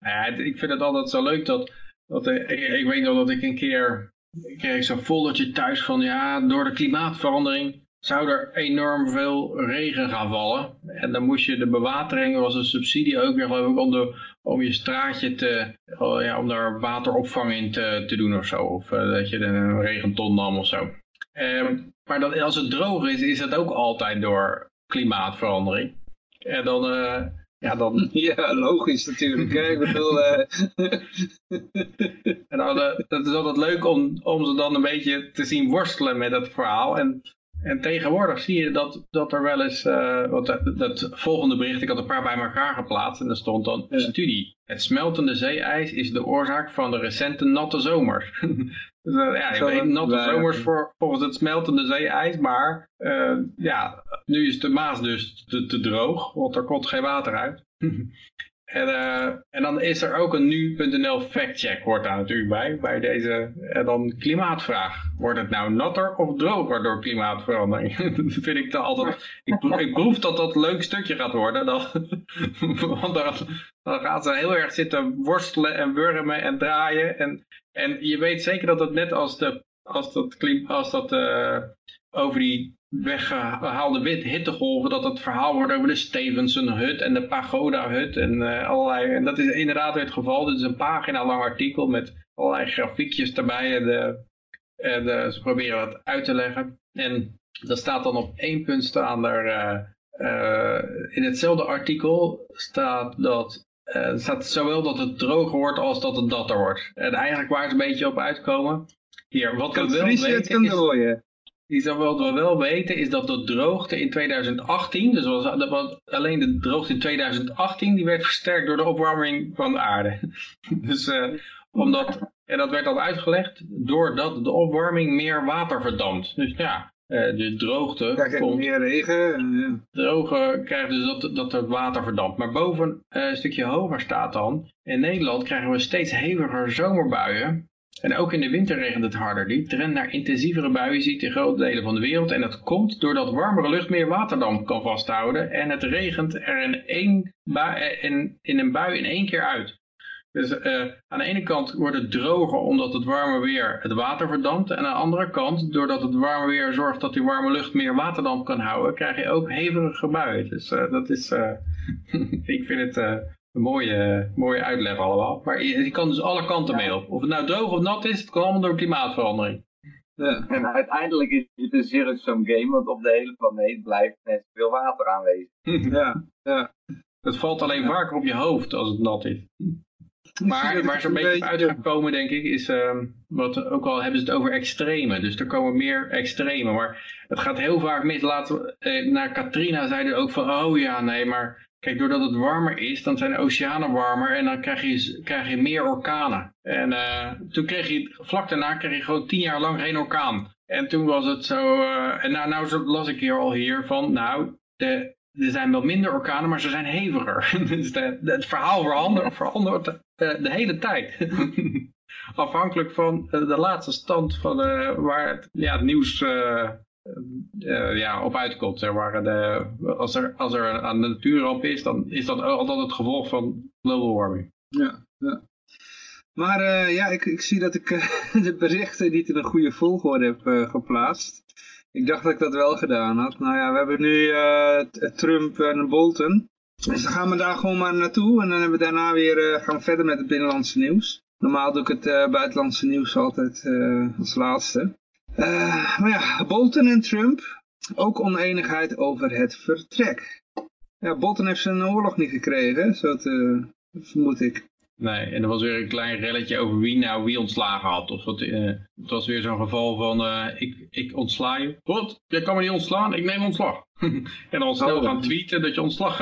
Ja, ik vind het altijd zo leuk dat, dat ik, weet nog dat ik een keer, kreeg zo'n foldertje thuis van ja, door de klimaatverandering zou er enorm veel regen gaan vallen. En dan moest je de bewatering, er was een subsidie ook weer geloof ik, om je straatje te, oh ja, om daar wateropvang in te, te doen of zo. Of eh, dat je een regenton nam of zo. Ehm, maar dat, als het droog is, is dat ook altijd door klimaatverandering. En dan, eh, ja, dan, ja, logisch natuurlijk. Hè? Ik bedoel, eh, En dan, dat is altijd leuk om, om ze dan een beetje te zien worstelen met dat verhaal. En, en tegenwoordig zie je dat, dat er wel eens, eh want dat, dat volgende bericht, ik had een paar bij elkaar geplaatst en daar stond dan Ja. studie. Het smeltende zeeijs is de oorzaak van de recente natte zomers. dus, eh, ja, Zal weet natte zomers voor, volgens het smeltende zeeijs, maar eh, ja, nu is de Maas dus te, te droog, want er komt geen water uit. En, eh, en dan is er ook een nu.nl factcheck hoort daar natuurlijk bij, bij deze en dan klimaatvraag. Wordt het nou natter of droger door klimaatverandering? dat vind ik dan altijd, ik, ik proef dat dat een leuk stukje gaat worden, dan, want dan, dan gaat ze heel erg zitten worstelen en wurmen en draaien. En, en je weet zeker dat het net als, de, als dat, klim, als dat eh, over die weggehaalde wit hittegolven, dat het verhaal wordt over de Stevenson-hut en de Pagoda-hut en eh, allerlei. En dat is inderdaad weer het geval. Dit is een pagina lang artikel met allerlei grafiekjes erbij. En, de, en de- ze proberen wat uit te leggen. En dat staat dan op één punt staan er. eh, eh, in hetzelfde artikel staat dat. eh, staat zowel dat het droger wordt als dat het natter wordt. En eigenlijk waar ze een beetje op uitkomen. Hier, wat kan we wel weten is. Die zou wel, wel weten is dat de droogte in 2018, dus was, dat was alleen de droogte in 2018, die werd versterkt door de opwarming van de aarde. dus uh, omdat, en dat werd al uitgelegd, doordat de opwarming meer water verdampt. Dus ja, uh, de droogte krijg komt. meer regen. Uh, droge krijgt dus dat, dat het water verdampt. Maar boven een stukje hoger staat dan, in Nederland krijgen we steeds heviger zomerbuien. En ook in de winter regent het harder. Die trend naar intensievere buien ziet in grote delen van de wereld. En dat komt doordat warmere lucht meer waterdamp kan vasthouden. En het regent er in, één bui, in, een bui in één keer uit. Dus uh, aan de ene kant wordt het droger omdat het warme weer het water verdampt. En aan de andere kant, doordat het warme weer zorgt dat die warme lucht meer waterdamp kan houden, krijg je ook hevige buien. Dus uh, dat is, ik vind het een mooie, mooie uitleg allemaal. Maar je, je, kan dus alle kanten mee op. Of het nou droog of nat is, het kan allemaal door klimaatverandering. Ja. En uiteindelijk is het een zero-sum game, want op de hele planeet blijft net veel water aanwezig. ja, ja. Het valt alleen vaker op je hoofd als het nat is. Maar waar ze een beetje uit gaan komen, denk ik, is, uh, wat ook al hebben ze het over extreme. Dus er komen meer extreme. Maar het gaat heel vaak mis. Laten eh, naar Katrina zeiden ook van, oh ja, nee, maar Kijk, doordat het warmer is, dan zijn de oceanen warmer en dan krijg je, krijg je meer orkanen. En uh, toen kreeg je, vlak daarna kreeg je gewoon tien jaar lang geen orkaan. En toen was het zo, uh, en nou, nou las ik hier al hier van, nou, de, er zijn wel minder orkanen, maar ze zijn heviger. dus het verhaal verandert, verandert de, de hele tijd. Afhankelijk van de laatste stand van waar ja, het nieuws uh, ja, op uitkomt. Zeg maar. de, als, er, als er een natuurramp is, dan is dat altijd het gevolg van global warming. Ja, ja. Maar uh, ja, ik, ik zie dat ik de berichten niet in een goede volgorde heb geplaatst. Ik dacht dat ik dat wel gedaan had. Nou ja, we hebben nu Trump en Bolton. Dus dan gaan we daar gewoon maar naartoe. En dan hebben we daarna weer, gaan verder met het binnenlandse nieuws. Normaal doe ik het buitenlandse nieuws altijd als laatste. Uh, maar ja, Bolton en Trump, ook oneenigheid over het vertrek. Ja, Bolton heeft zijn oorlog niet gekregen, zo te, vermoed ik. Nee, en er was weer een klein relletje over wie nou wie ontslagen had. Of wat, uh, het was weer zo'n geval van, uh, ik, ik ontsla je. Wat? Jij kan me niet ontslaan, ik neem ontslag. en dan snel oh, gaan tweeten dat je ontslag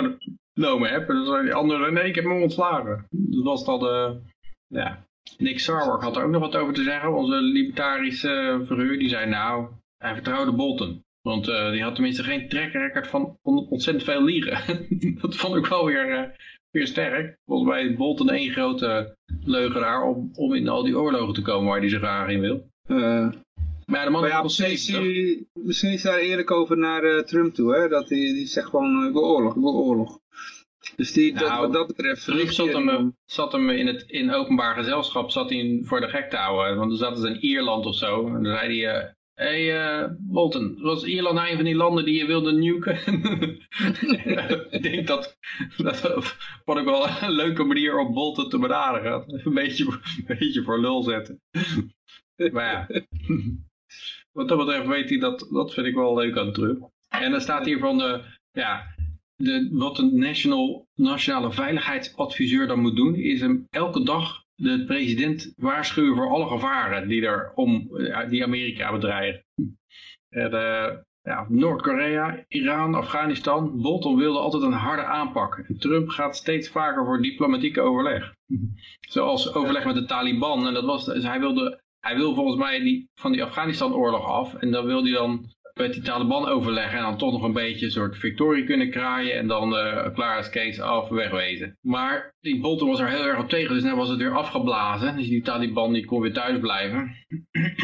genomen hebt. En dan zei die andere, nee, ik heb me ontslagen. Dat was dan de, ja, Nick Sarwark had er ook nog wat over te zeggen. Onze libertarische verhuur, die zei nou, hij vertrouwde Bolton. Want uh, die had tenminste geen track van ontzettend veel liegen. dat vond ik wel weer, uh, weer sterk. Volgens mij is Bolton één grote leugenaar om, om in al die oorlogen te komen waar hij zich graag in wil. Uh, maar ja, de man maar ja, misschien, misschien is daar eerlijk over naar Trump toe. Hè? Dat hij die zegt gewoon, ik wil oorlog, ik wil oorlog. Dus die, dat, nou, wat dat betreft... Trump zat hem, zat hem in het in openbaar gezelschap zat hij voor de gek te houden. Want dan zaten ze in Ierland of zo. En dan zei hij... Uh, Hé, hey, uh, Bolton, was Ierland nou een van die landen die je wilde nuken? ik denk dat, dat vond ik wel een leuke manier om Bolton te benaderen. Een beetje, een beetje voor lul zetten. maar ja, wat dat betreft weet hij dat, dat vind ik wel leuk aan Trump. En dan staat hier van, de, ja, de, wat een national, nationale veiligheidsadviseur dan moet doen, is hem elke dag de president waarschuwen voor alle gevaren die er om eh, die Amerika bedreigen. Uh, ja, Noord-Korea, Iran, Afghanistan. Bolton wilde altijd een harde aanpak. En Trump gaat steeds vaker voor diplomatieke overleg. Zoals overleg met de Taliban. En dat was, dus hij, wilde, hij wil volgens mij die, van die Afghanistan-oorlog af. En dan wil hij dan met die Taliban overleggen en dan toch nog een beetje een soort victorie kunnen kraaien en dan uh, klaar is Kees af wegwezen. Maar die Bolton was er heel erg op tegen, dus net was het weer afgeblazen. Dus die Taliban die kon weer thuis blijven.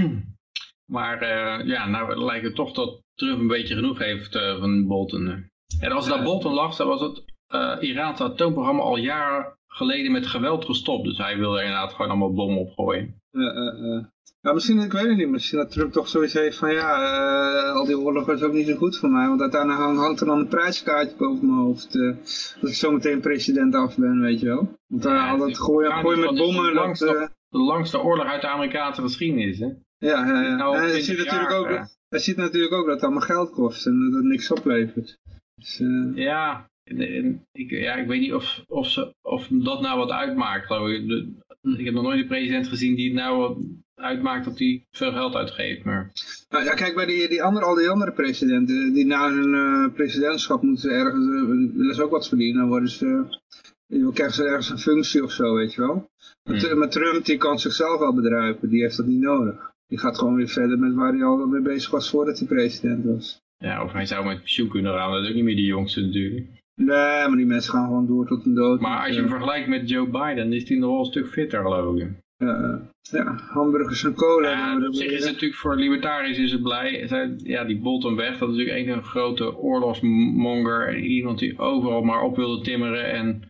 maar uh, ja, nou lijkt het toch dat Trump een beetje genoeg heeft uh, van Bolton. En als dat Bolton lag, dan was het Iraanse atoomprogramma al jaren geleden met geweld gestopt. Dus hij wilde inderdaad gewoon allemaal bommen opgooien. Ja, misschien, ik weet het niet, misschien dat Trump toch zoiets heeft van ja, uh, al die oorlogen is ook niet zo goed voor mij, want uiteindelijk hangt er dan een prijskaartje boven mijn hoofd, uh, als ik zometeen president af ben, weet je wel. Want uh, ja, al dat gooien, gooien met bommen, de langste, dat, de langste oorlog uit de Amerikaanse geschiedenis, hè? Ja, ja, ja. Nou, hij, ziet natuurlijk ook, hij ziet natuurlijk ook dat het allemaal geld kost en dat het niks oplevert. Dus, ja, en, en ik, ja, ik weet niet of, of, ze, of dat nou wat uitmaakt, ik. Heb nog nooit een president gezien die het nou wat uitmaakt dat hij veel geld uitgeeft. Maar Nou, ja, kijk, bij die, die andere, al die andere presidenten, die na hun eh, presidentschap moeten ze ergens, willen ze ook wat verdienen, dan worden ze, dan krijgen ze ergens een functie of zo, weet je wel. Met, Hmm. Trump, die kan zichzelf wel bedruipen, die heeft dat niet nodig. Die gaat gewoon weer verder met waar hij al mee bezig was voordat hij president was. ja, of hij zou met pensioen kunnen gaan, dat is ook niet meer de jongste natuurlijk. Nee, maar die mensen gaan gewoon door tot hun dood. Maar als je hem vergelijkt met Joe Biden, is hij nog wel een stuk fitter geloof ik. Ja, ja, hamburgers en cola. Ja, dat op zich is het natuurlijk voor libertariërs is het blij. Ja, die Bolton weg, dat is natuurlijk een grote oorlogsmonger. en Iemand die overal maar op wilde timmeren. En,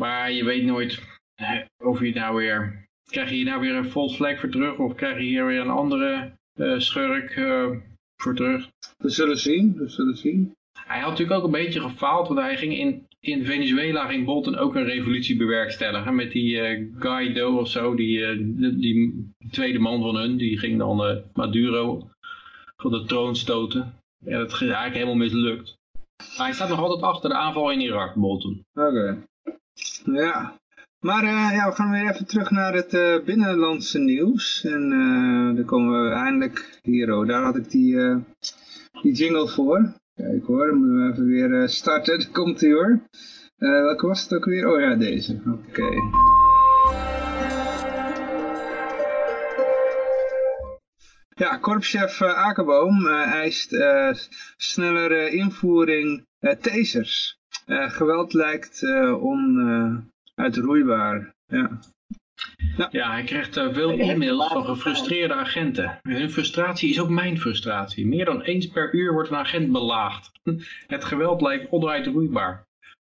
maar je weet nooit eh, of je nou weer... Krijg je hier nou weer een false flag voor terug? Of krijg je hier weer een andere eh, schurk eh, voor terug? We zullen zien, we zullen zien. Hij had natuurlijk ook een beetje gefaald, want hij ging in, in Venezuela ging Bolton ook een revolutie bewerkstelligen. Met die Guaido of zo, die, eh, die, tweede man van hun, die ging dan eh, Maduro van de troon stoten. Ja, dat is eigenlijk helemaal mislukt. Maar hij staat nog altijd achter de aanval in Irak, Bolton. Oké. Ja. Maar ja, we gaan weer even terug naar het binnenlandse nieuws. En eh, dan komen we eindelijk hier. Oh, daar had ik die, die jingle voor. Kijk hoor, moeten we even weer eh, starten. Komt hij hoor. Eh, welke was het ook weer? Oh ja, deze. Oké. Ja, korpschef uh, Akerboom uh, eist uh, snellere invoering tasers. geweld lijkt onuitroeibaar. Ja. Ja. ja, hij krijgt veel e-mails van gefrustreerde agenten. Hun frustratie is ook mijn frustratie. Meer dan eens per uur wordt een agent belaagd. Het geweld lijkt onuitroeibaar.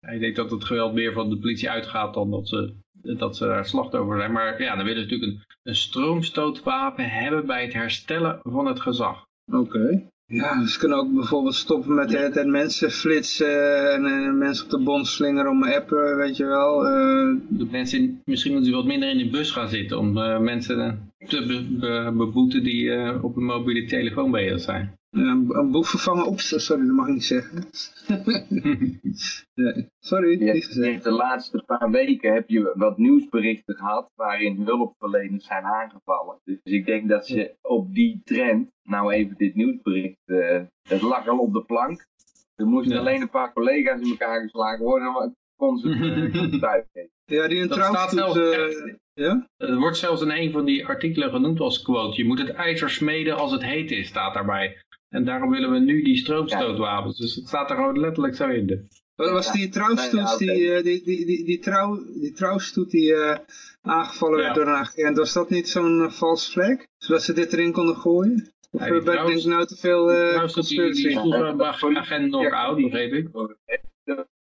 Hij denkt dat het geweld meer van de politie uitgaat dan dat ze, dat ze daar slachtoffer zijn. Maar ja, dan willen ze natuurlijk een, een stroomstootwapen hebben bij het herstellen van het gezag. Oké. Okay. Ja, ze kunnen ook bijvoorbeeld stoppen met het en mensen flitsen en, en, mensen op de bond slingeren om appen, weet je wel. Uh, de mensen, misschien moeten ze wat minder in de bus gaan zitten om uh, mensen te be, be, beboeten die op een mobiele telefoon zijn. Ja, een boek vervangen op, sorry, dat mag ik niet zeggen. nee, sorry, niet gezegd. De laatste paar weken heb je wat nieuwsberichten gehad waarin hulpverleners zijn aangevallen. Dus ik denk dat ze op die trend, nou even dit nieuwsbericht, uh, het lag al op de plank. Er moesten ja. alleen een paar collega's in elkaar geslagen worden, maar kon ze het thuis Ja, die een uh, ja? Het wordt zelfs in een van die artikelen genoemd als quote. Je moet het ijzer smeden als het heet is, staat daarbij. En daarom willen we nu die stroomstootwapens. Dus het staat er gewoon letterlijk zo in. Wat was die trouwstoet, die, uh, die, die, die, die, trouw, die trouwstoet die uh, aangevallen werd door een agent, was dat niet zo'n uh, false flag? Zodat ze dit erin konden gooien? Of ja, ben ik nou te veel uh, conspiracy? Die, die ja, agent knock-out, begreep ik.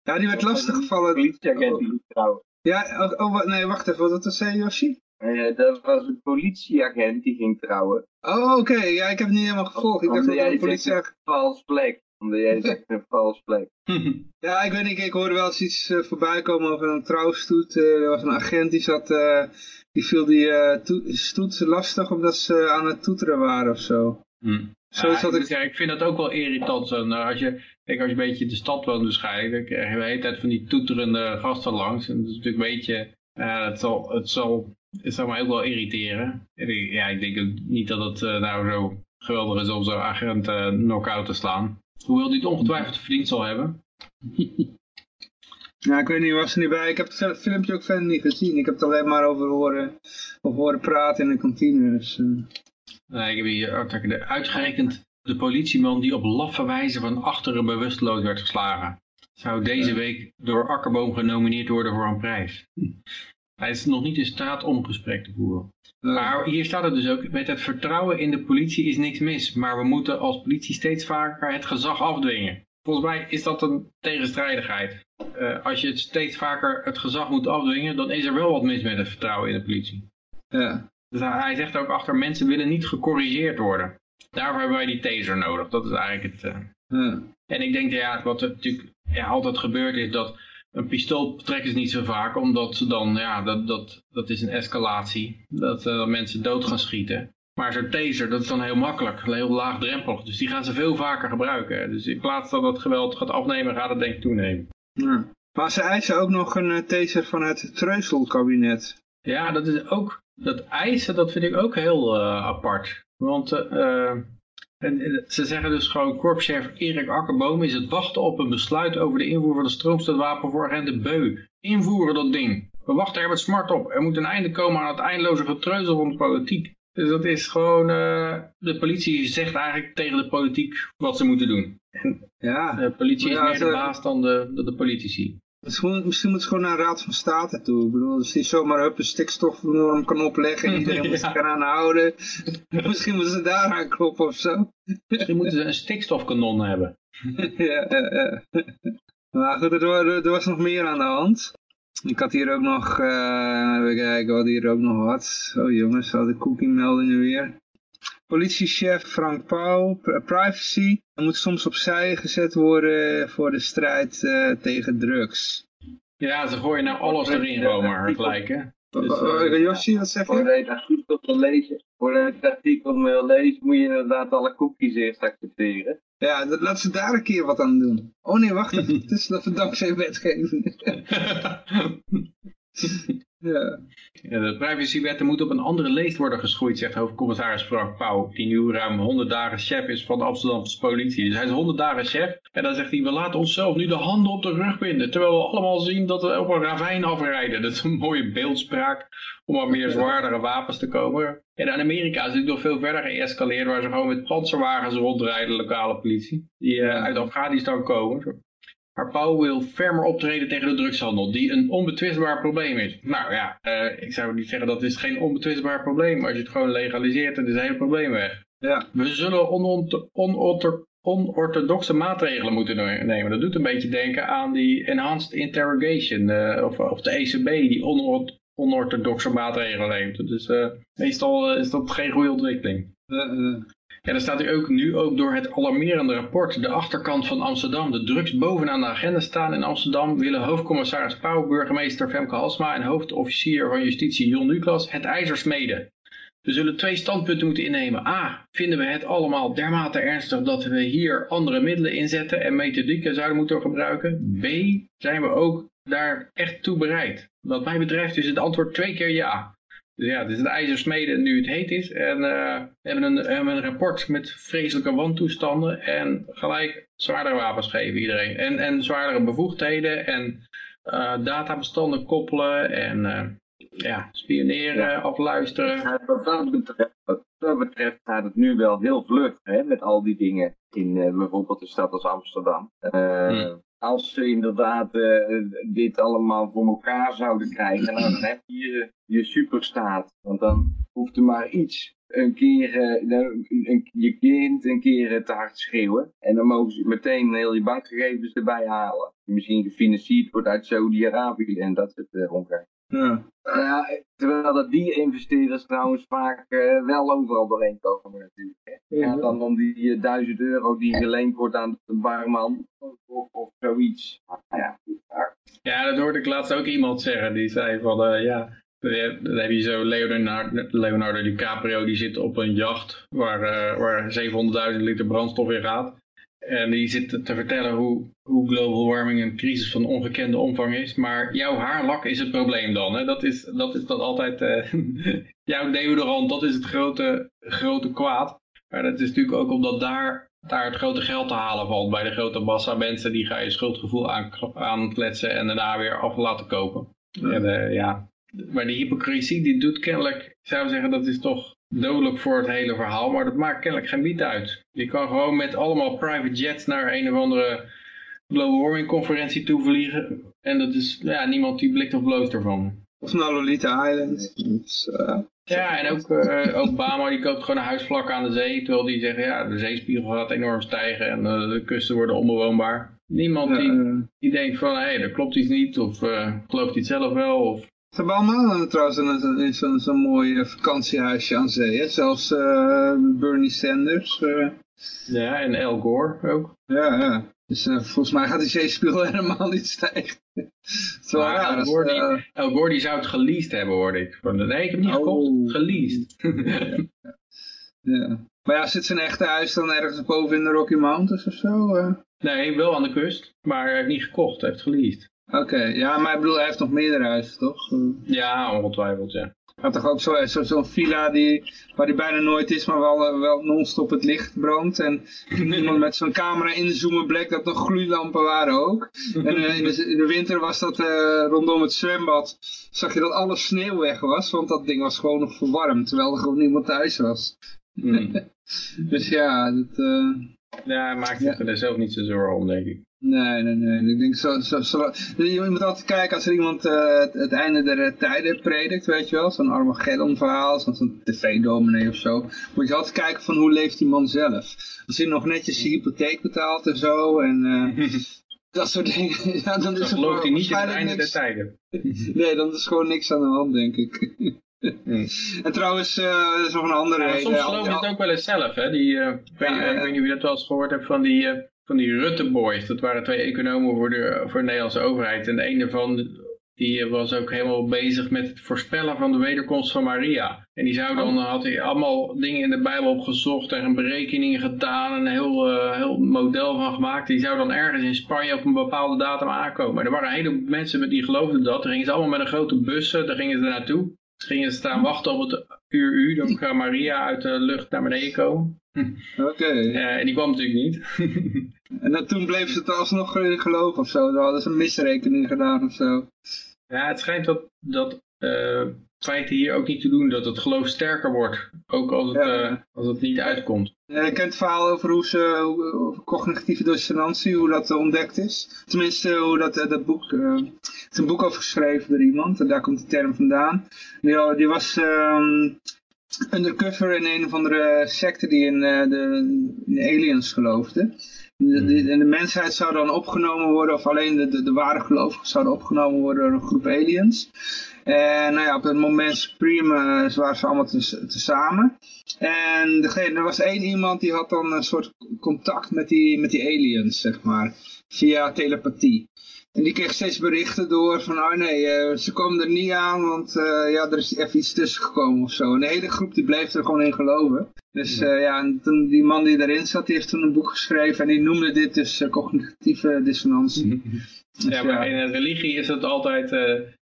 Ja, die werd lastiggevallen. Politieagent die trouwen. Ja, oh, oh, nee, wacht even, wat zei Yoshi? Uh, dat was een politieagent die ging trouwen. Oh, oké. Okay. Ja, ik heb het niet helemaal gevolgd. Ik dacht dat het een politieagent... Vals plek. Omdat jij zegt een vals plek. ja, ik weet niet. Ik hoorde wel eens iets uh, voorbij komen over een trouwstoet. Uh, er was een agent die zat... die viel die stoet lastig omdat ze aan het toeteren waren of zo. Hmm. Zo ja, ik... Ja, ik vind dat ook wel irritant. Zo. Nou, als, je, kijk, als je een beetje in de stad woont waarschijnlijk, dan krijg je de hele tijd van die toeterende gasten langs. En dat is natuurlijk een beetje... het zal... Het zal het zou mij ook wel irriteren. Ja, ik denk ook niet dat het uh, nou zo geweldig is om zo'n agent uh, knock-out te slaan. Hoewel die het ongetwijfeld verdiend zal hebben. Ja, ik weet niet, was er niet bij. Ik heb het filmpje ook verder niet gezien. Ik heb het alleen maar over horen, over horen praten in de kantine. Dus, uh... nee, ik heb hier uitgerekend de politieman die op laffe wijze van achteren bewusteloos werd geslagen. Zou deze week door Akkerboom genomineerd worden voor een prijs. Hij is nog niet in staat om gesprek te voeren. Maar hier staat het dus ook, met het vertrouwen in de politie is niks mis. Maar we moeten als politie steeds vaker het gezag afdwingen. Volgens mij is dat een tegenstrijdigheid. Uh, als je het steeds vaker het gezag moet afdwingen, dan is er wel wat mis met het vertrouwen in de politie. Ja. Dus hij zegt ook achter, mensen willen niet gecorrigeerd worden. Daarvoor hebben wij die taser nodig. Dat is eigenlijk het... Uh... Ja. En ik denk, ja, wat er natuurlijk ja, altijd gebeurt is dat een pistool trekken ze niet zo vaak, omdat ze dan, ja, dat, dat, dat is een escalatie. Dat uh, mensen dood gaan schieten. Maar zo'n taser, dat is dan heel makkelijk, heel laagdrempelig. Dus die gaan ze veel vaker gebruiken. Dus in plaats dat het geweld gaat afnemen, gaat het denk ik toenemen. Ja. Maar ze eisen ook nog een uh, taser van het Treusel-kabinet. Ja, dat is ook, dat eisen, dat vind ik ook heel uh, apart. Want uh, en, ze zeggen dus gewoon, korpschef Erik Akkerboom is het wachten op een besluit over de invoer van de stroomstootwapen voor agenten Beu. Invoeren dat ding. We wachten er met smart op. Er moet een einde komen aan het eindeloze getreuzel van de politiek. Dus dat is gewoon, uh, de politie zegt eigenlijk tegen de politiek wat ze moeten doen. En ja. De politie is ja, meer de baas dan de, de, de politici. Misschien, misschien moet ze gewoon naar een raad van state toe. Ik bedoel, als die zomaar up een stikstofnorm kan opleggen en iedereen moet zich eraan houden. misschien moeten ze daar aan kloppen of zo. Misschien moeten ze een stikstofkanon hebben. ja, ja, ja. Maar goed, er, er, was nog meer aan de hand. Ik had hier ook nog, uh, even kijken wat hier ook nog wat. Oh jongens, al de cookie meldingen weer. Politiechef Frank Pauw, privacy, moet soms opzij gezet worden voor de strijd uh, tegen drugs. Ja, ze gooien nou alles erin, Roma, gelijk hè. Dus, uh, Josje, wat zeg je? Voor het artikel te lezen, voor je het artikel wil lezen, moet je inderdaad alle cookies eerst accepteren. Ja, laat ze daar een keer wat aan doen. Oh nee, wacht even, het is dat dankzij wetgeving. Ja. De privacywetten moeten op een andere leest worden geschroeid, zegt hoofdcommissaris Frank Pauw, die nu ruim 100 dagen chef is van de Amsterdamse politie. Dus hij is 100 dagen chef en dan zegt hij, we laten onszelf nu de handen op de rug binden, terwijl we allemaal zien dat we op een ravijn afrijden. Dat is een mooie beeldspraak om aan meer zwaardere wapens te komen. En in Amerika is het nog veel verder geëscaleerd, waar ze gewoon met panzerwagens rondrijden, de lokale politie, die uh, uit Afghanistan komen. Maar Pauw wil fermer optreden tegen de drugshandel, die een onbetwistbaar probleem is. Nou ja, uh, ik zou niet zeggen dat is geen onbetwistbaar probleem. Als je het gewoon legaliseert, dan is het hele probleem weg. Ja. We zullen onorthodoxe maatregelen moeten nemen. Dat doet een beetje denken aan die enhanced interrogation, uh, of, of de ECB, die onorthodoxe maatregelen neemt. Dus uh, meestal is dat geen goede ontwikkeling. Ja, dan staat er ook nu ook door het alarmerende rapport de achterkant van Amsterdam. De drugs bovenaan de agenda staan in Amsterdam willen hoofdcommissaris Pauw, burgemeester Femke Halsma en hoofdofficier van justitie Jon Niklas het ijzer smeden. We zullen twee standpunten moeten innemen. A. Vinden we het allemaal dermate ernstig dat we hier andere middelen inzetten en methodieken zouden moeten gebruiken? B. Zijn we ook daar echt toe bereid? Wat mij betreft is het antwoord twee keer ja. Dus ja, het is het ijzersmeden nu het heet is. En uh, we hebben een, hebben een rapport met vreselijke wantoestanden. En gelijk zwaardere wapens geven iedereen. En, en zwaardere bevoegdheden. En uh, databestanden koppelen. En uh, ja, spioneren, afluisteren. wat, dat betreft, wat dat betreft gaat het nu wel heel vlug hè, met al die dingen. In bijvoorbeeld de stad als Amsterdam. Hmm als ze inderdaad uh, dit allemaal voor elkaar zouden krijgen, nou, dan heb je je, superstaat. Want dan hoeft er maar iets een keer uh, een, je kind een keer uh, te hard schreeuwen. En dan mogen ze meteen heel je bankgegevens erbij halen. Misschien gefinancierd wordt uit Saudi-Arabië en dat soort uh, ja. ja. terwijl dat die investeerders trouwens vaak uh, wel overal doorheen komen natuurlijk. Hè. Ja, dan om die uh, duizend euro die geleend wordt aan de barman of, of zoiets. Ja. ja, dat hoorde ik laatst ook iemand zeggen. Die zei van, uh, ja, dan heb je zo Leonardo, Leonardo DiCaprio, die zit op een jacht waar, waar 700.000 liter brandstof in gaat. En die zit te vertellen hoe, hoe global warming een crisis van ongekende omvang is. Maar jouw haarlak is het probleem dan. Hè? Dat, is, dat is dan altijd... Uh, jouw deodorant, dat is het grote, grote kwaad. Maar dat is natuurlijk ook omdat daar, daar het grote geld te halen valt. Bij de grote massa mensen die ga je schuldgevoel aan, aankletsen en daarna weer af laten kopen. Ja. En, uh, ja. Maar die hypocrisie die doet kennelijk, ik zou zeggen dat is toch dodelijk voor het hele verhaal, maar dat maakt kennelijk geen bied uit. Je kan gewoon met allemaal private jets naar een of andere global warming conferentie toe vliegen. En dat is, ja, niemand die blikt of bloot ervan. Of naar Lolita Island. uh, ja, en ook uh, Obama die koopt gewoon een huisvlak aan de zee. Terwijl die zeggen, ja, de zeespiegel gaat enorm stijgen en uh, de kusten worden onbewoonbaar. Niemand die, die denkt van, hé, hey, dat klopt iets niet. Of gelooft hij het zelf wel. Of ze hebben allemaal trouwens zo'n zo mooi vakantiehuisje aan zee. Hè? Zelfs uh, Bernie Sanders. Uh. Ja, en Al Gore ook. Ja, ja. Dus uh, volgens mij gaat die zeespiegel helemaal niet stijgen. Zo maar raar, Al, Gore, die, Gore die zou het geleased hebben, hoorde ik. Nee, ik heb niet oh. gekocht. Geleased. ja, ja. Maar ja, zit zijn echte huis dan ergens boven in de Rocky Mountains of zo? Nee, wel aan de kust, maar hij heeft niet gekocht, hij heeft geleased. Oké, ja, maar ik bedoel, hij heeft nog meerdere huizen, toch? Ja, ongetwijfeld, ja. Hij had toch ook zo'n zo, villa die, waar hij bijna nooit is, maar wel, eh, wel non-stop het licht brandt. En iemand met zo'n camera inzoomen bleek dat nog gloeilampen waren ook. En eh, in, de, in de winter was dat eh, rondom het zwembad, zag je dat alle sneeuw weg was, want dat ding was gewoon nog verwarmd, terwijl er gewoon niemand thuis was. Hmm. Dus ja, dat... Ja, hij maakt zich er zelf niet zo zorgen om, denk ik. Nee, nee, nee. Ik denk zo, zo, zo, je moet altijd kijken als er iemand eh, het, het einde der tijden predikt, weet je wel. Zo'n Armageddon verhaal, zo'n tv-dominee of zo. Moet je altijd kijken van hoe leeft die man zelf. Als hij nog netjes zijn hypotheek betaalt en zo. En eh, dat soort dingen. Ja, dan is gelooft hij niet in het einde der tijden. Nee, dan is gewoon niks aan de hand, denk ik. En trouwens, eh, er is nog een andere Ja, soms geloof je het ook wel eens zelf, hè. Die, eh, ik, weet, niet of je dat wel eens gehoord hebt van die, eh, van die Rutte Boys. Dat waren twee economen voor de, voor de Nederlandse overheid. En de ene van die was ook helemaal bezig met het voorspellen van de wederkomst van Maria. En die zou dan, had hij allemaal dingen in de Bijbel opgezocht en berekeningen gedaan. En een heel, eh, heel model van gemaakt. Die zou dan ergens in Spanje op een bepaalde datum aankomen. Er waren een heleboel mensen met- die geloofden dat. Dan gingen ze allemaal met een grote bussen, daar gingen ze naartoe. Gingen ze staan wachten op het uur U, dan gaat Maria uit de lucht naar beneden komen. Oké. Eh, en die kwam natuurlijk niet. En dan, toen bleef ze het alsnog in geloof of zo. Dan hadden ze een misrekening gedaan of zo. ja, het schijnt dat, dat feiten hier ook niet te doen dat het geloof sterker wordt. Ook als het, Ja. eh, als het niet uitkomt. Ja, je kent het verhaal over hoe ze, over cognitieve dissonantie, hoe dat eh, ontdekt is. Tenminste, hoe dat, dat boek, er is een boek over geschreven door iemand, en daar komt die term vandaan. Die, die was ehm, undercover in een of andere secte die in, de, in aliens geloofde. De, de, en de mensheid zou dan opgenomen worden, of alleen de, de, de ware gelovigen zouden opgenomen worden door een groep aliens. En nou ja, op het moment Supreme eh, waren ze allemaal te- tezamen. En degene, er was één iemand die had dan een soort contact met die, met die aliens, zeg maar. Via telepathie. En die kreeg steeds berichten door van, oh nee, eh, ze komen er niet aan, want eh, ja, er is even iets tussen gekomen of zo. En de hele groep die bleef er gewoon in geloven. Dus eh, ja, en toen, die man die erin zat, die heeft toen een boek geschreven en die noemde dit dus cognitieve dissonantie. Dus Ja, maar in een religie is het altijd...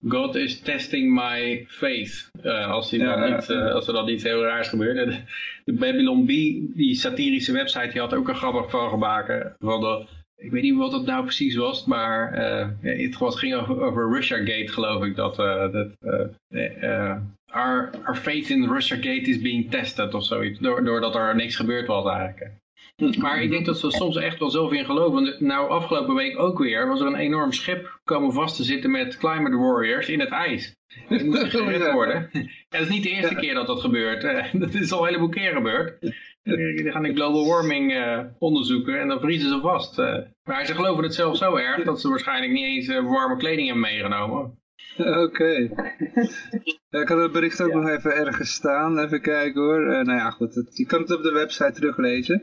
God is testing my faith. Als, die Ja, ja, niet, ja. als er dan iets heel raars gebeurt. De, de Babylon B, die satirische website, die had ook een grappig van gemaakt. Van de, ik weet niet wat het nou precies was, maar eh, het ging over, over Russiagate, geloof ik. Dat, eh, dat eh, our, our faith in Russiagate is being tested of zoiets. Door- Doordat er niks gebeurd was eigenlijk. Maar ik denk dat ze soms echt wel zelf in geloven. Nou, afgelopen week ook weer was er een enorm schip komen vast te zitten met climate warriors in het ijs. Die moesten gered worden. En dat is niet de eerste keer dat dat gebeurt. Dat is al een heleboel keer gebeurd. Die gaan de global warming eh, onderzoeken en dan vriezen ze vast. Eh, maar ze geloven het zelf zo erg dat ze waarschijnlijk niet eens eh, warme kleding hebben meegenomen. Oké. Ja, ik had het bericht ook nog even ergens staan. Even kijken hoor. Eh, nou ja, goed. Het, je kan het op de website teruglezen.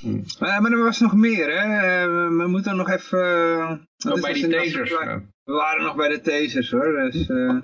Hmm. Maar, maar er was nog meer, hè. Eh, we, moeten nog even... eh, Ook bij die tasers. eh. We waren nog bij de tasers, hoor. Dus, eh,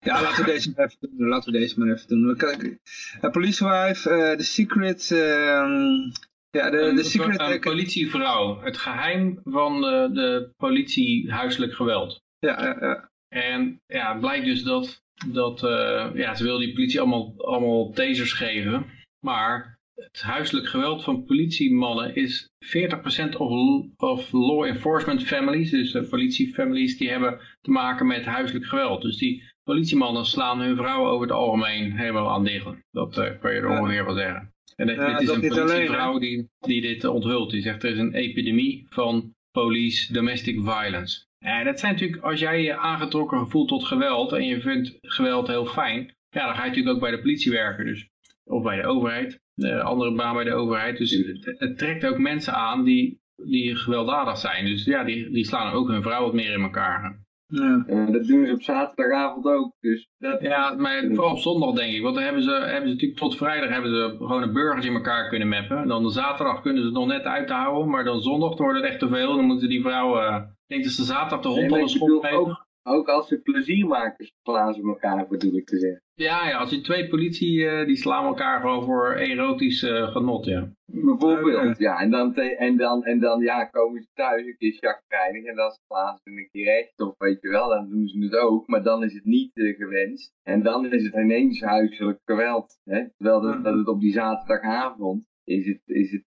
ja, laten we deze maar even doen. Laten we deze maar even doen. We kijken- Uh, Policewife, eh The Secret... ehm, ja, de, de Secret... een politievrouw. Het geheim van de, de politie huiselijk geweld. ja, ja, ja. En ja, het blijkt dus dat, dat eh, ja, ze wil die politie allemaal, allemaal tasers geven. Maar het huiselijk geweld van politiemannen is 40% of, of law enforcement families, dus de politiefamilies, die hebben te maken met huiselijk geweld. Dus die politiemannen slaan hun vrouwen over het algemeen helemaal aan diggen. Dat eh, kan je er Ja. ongeveer wel zeggen. En dit, Ja, dit is een alleen, politievrouw die, die dit onthult. Die zegt er is een epidemie van police domestic violence. En dat zijn natuurlijk, als jij je aangetrokken voelt tot geweld en je vindt geweld heel fijn, ja, dan ga je natuurlijk ook bij de politie werken. Dus, of bij de overheid, de andere baan bij de overheid. Dus het, het trekt ook mensen aan die, die gewelddadig zijn. Dus ja, die, die slaan ook hun vrouw wat meer in elkaar. Ja. Eh, dat doen ze op zaterdagavond ook. Dus dat, Ja, maar vooral op zondag denk ik. Want dan hebben ze, hebben ze natuurlijk tot vrijdag hebben ze gewoon de burgers in elkaar kunnen mappen. En dan de zaterdag kunnen ze het nog net uithouden. Maar dan zondag dan wordt het echt te veel. Dan moeten die vrouwen... ik denk dat ze zaterdag de hond Nee, al een schop bedoel ook, Ook als ze plezier maken, slaan ze elkaar, bedoel ik te zeggen. Ja, ja, als je twee politie, eh, die slaan elkaar gewoon voor erotisch eh, genot, ja. Bijvoorbeeld, ja. En dan, te- en, dan, en dan ja, komen ze thuis een keer chagrijnig en dan slaan ze een keer recht op, weet je wel. Dan doen ze het ook, maar dan is het niet eh, gewenst. En dan is het ineens huiselijk geweld. Hè? Terwijl dat, dat het op die zaterdagavond is het, is het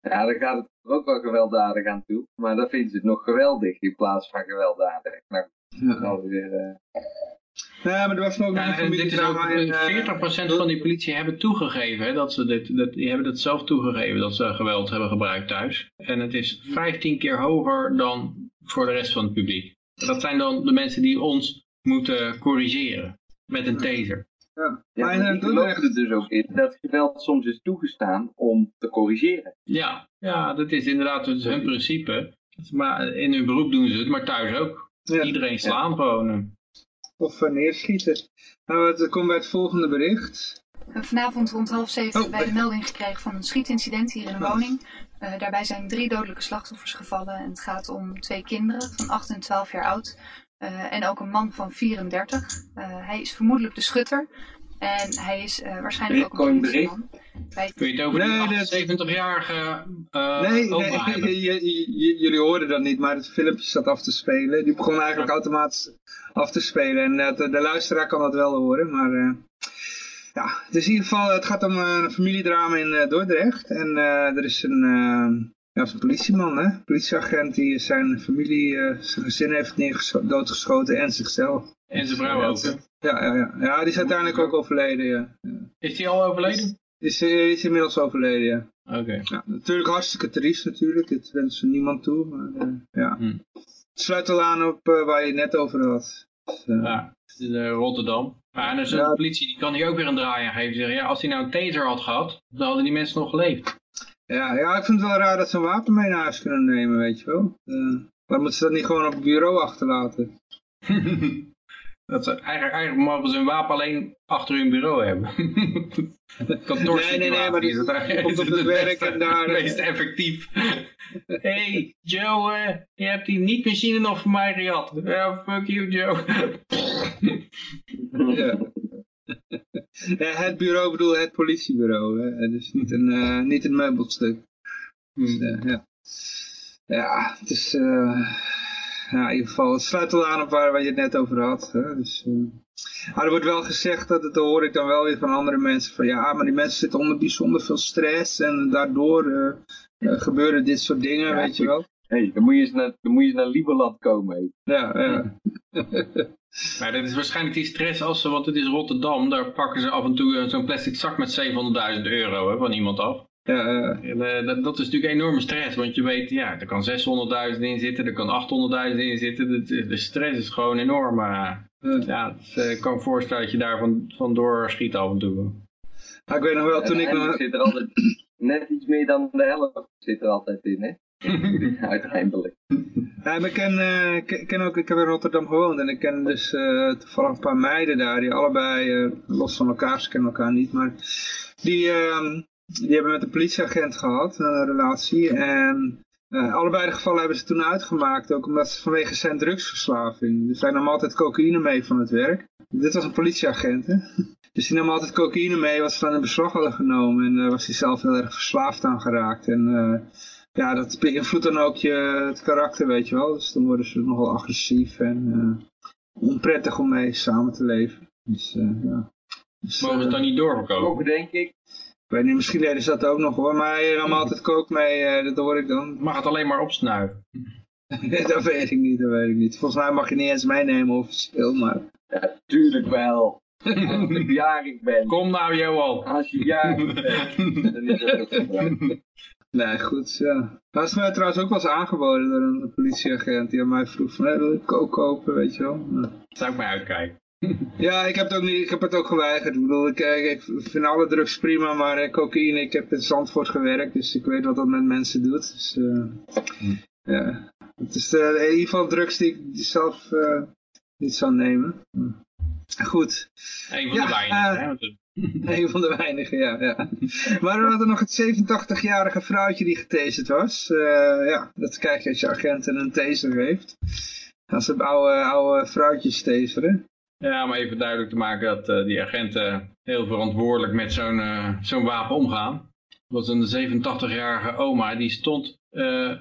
ja, dan gaat het er ook wel gewelddadig aan toe. Maar dan vinden ze het nog geweldig in plaats van gewelddadig. Nou, Ja. dan weer, eh, Nee, maar er was nog Ja, een en dit is ook, familiedrama in... eh, 40% van die politie hebben toegegeven, hè, dat ze dit, dat, die hebben het zelf toegegeven dat ze geweld hebben gebruikt thuis. En het is 15 keer hoger dan voor de rest van het publiek. Dat zijn dan de mensen die ons moeten corrigeren met een taser. ja. ja, Maar geloven Dordrecht... er dus ook in dat geweld soms is toegestaan om te corrigeren. Ja, ja, dat is inderdaad dat is hun principe. Maar in hun beroep doen ze het, maar thuis ook. Ja. Iedereen slaan gewoon. Of neerschieten. Nou, het komt bij het volgende bericht. Vanavond rond half zeven Oh, hebben wij de melding gekregen van een schietincident hier in een woning. Eh, daarbij zijn drie dodelijke slachtoffers gevallen. En het gaat om twee kinderen van 8 en 12 jaar oud. eh, en ook een man van 34. Eh, hij is vermoedelijk de schutter. En hij is eh, waarschijnlijk ook een politieman. Wij Kun je het over Nee, die dat- 78-jarige eh nee, jullie hoorden dat niet, maar het filmpje zat af te spelen. Die begon eigenlijk automatisch af te spelen. En eh, de, de luisteraar kan dat wel horen, maar... eh, ja, het is in ieder geval, het gaat om een familiedrama in eh, Dordrecht. En eh, er is een, ja, het is een politieman, hè? politieagent die zijn familie, eh, zijn gezin heeft doodgeschoten en zichzelf. En zijn vrouw ook. hè? Ja, ja, ja. ja, die is uiteindelijk ook overleden, ja. Is die al overleden? Die is, eh, die is inmiddels overleden, ja. Oké. ja. Natuurlijk hartstikke triest natuurlijk, dit wensen niemand toe, maar eh, ja. Hm. Het sluit al aan op waar je het net over had. Dus, Ja, in eh, Rotterdam. Maar en dus Ja. de politie die kan hier ook weer een draai aan geven. Zeggen, ja, als hij nou een taser had gehad, dan hadden die mensen nog geleefd. Ja, ja, ik vind het wel raar dat ze een wapen mee naar huis kunnen nemen, weet je wel. Eh, waarom moeten ze dat niet gewoon op het bureau achterlaten? dat ze, eigenlijk, eigenlijk mogen ze hun wapen alleen achter hun bureau hebben. Nee, nee, nee, maar die- die komt op het werk en daar- Het meest effectief. hey, Joe, eh, je hebt die niet-machine nog voor mij gehad. Ja, fuck you, Joe. Ja. Ja, het bureau bedoel het politiebureau, hè. dus niet een, eh, niet een meubelstuk. Dus, eh, ja. ja, het is, eh, ja, in ieder geval, het sluit al aan op waar, waar je het net over had. Hè? Dus, maar er wordt wel gezegd, dat, dat hoor ik dan wel weer van andere mensen, van ja, maar die mensen zitten onder bijzonder veel stress en daardoor gebeuren dit soort dingen, Ja, weet je wel. Hey, dan, moet je eens naar, dan moet je eens naar Lieberland komen. hey. Ja, ja. Maar dat is waarschijnlijk die stress als ze, want het is Rotterdam, daar pakken ze af en toe eh, zo'n plastic zak met 700.000 euro hè, van iemand af. ja, ja. En, eh, dat, dat is natuurlijk enorme stress, want je weet, ja, er kan 600.000 in zitten, er kan 800.000 in zitten. De, de stress is gewoon enorm. Maar Ja. ja, ik kan me voorstellen dat je daar van, van door schiet af en toe. Maar ik weet nog wel, toen ik... Zit er altijd net iets meer dan de helft zit er altijd in, hè? Uiteindelijk. Eh, ik ken ook, ik heb in Rotterdam gewoond en ik ken dus eh, toevallig een paar meiden daar, die allebei, eh, los van elkaar, ze kennen elkaar niet, maar die, ehm, die hebben met een politieagent gehad, een relatie, en allebei de gevallen hebben ze toen uitgemaakt, ook omdat ze vanwege zijn drugsverslaving, dus hij nam altijd cocaïne mee van het werk. Dit was een politieagent? Dus die nam altijd cocaïne mee, wat ze dan in beslag hadden genomen, en was hij zelf heel erg verslaafd aan geraakt, en... ja, dat beïnvloedt dan ook je, het karakter, weet je wel. Dus dan worden ze nogal agressief en eh, onprettig om mee samen te leven. Dus, eh, ja. Dus, Mogen ze eh, het dan niet doorverkopen? Ook denk ik. ik weet niet, misschien deden ze dat ook nog hoor. Maar hij nam altijd kook mee, dat hoor ik dan. Mag het alleen maar opsnuiven? dat weet ik niet, dat weet ik niet. Volgens mij mag je niet eens meenemen officieel, maar... Ja, tuurlijk wel. Als ik jarig ben. Kom nou, Johan. Als je jarig bent. Dan is dat ook. Nee, goed, ja. Dat is mij trouwens ook wel eens aangeboden door een politieagent die aan mij vroeg van, wil ik kook kopen, weet je wel. Zou ik mij uitkijken. Ja, ik heb het ook, niet, ik heb het ook geweigerd. Ik bedoel, ik, eh, ik vind alle drugs prima, maar eh, cocaïne, ik heb in Zandvoort gewerkt, dus ik weet wat dat met mensen doet. Dus, eh, ja. Het is in ieder geval drugs die ik zelf niet zou nemen. Hm. Goed, Een van Ja, de weinigen. het- een van de weinigen, ja. ja. Maar we hadden nog het 87-jarige vrouwtje die getaserd was. Eh, ja, dat kijk je als je agent een taser heeft. Als ze oude, oude vrouwtjes taseren. Ja, om even duidelijk te maken dat eh, die agenten heel verantwoordelijk met zo'n zo'n wapen omgaan. Dat was een 87-jarige oma, die stond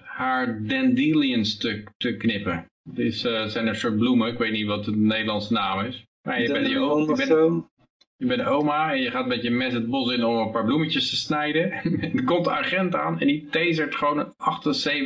haar dandelions te, te knippen. Het is, eh, zijn er soort bloemen, ik weet niet wat de Nederlandse naam is. Maar je bent, je, of bent, zo. je bent oma en je gaat met je mes het bos in om een paar bloemetjes te snijden. en er komt de agent aan en die tasert gewoon een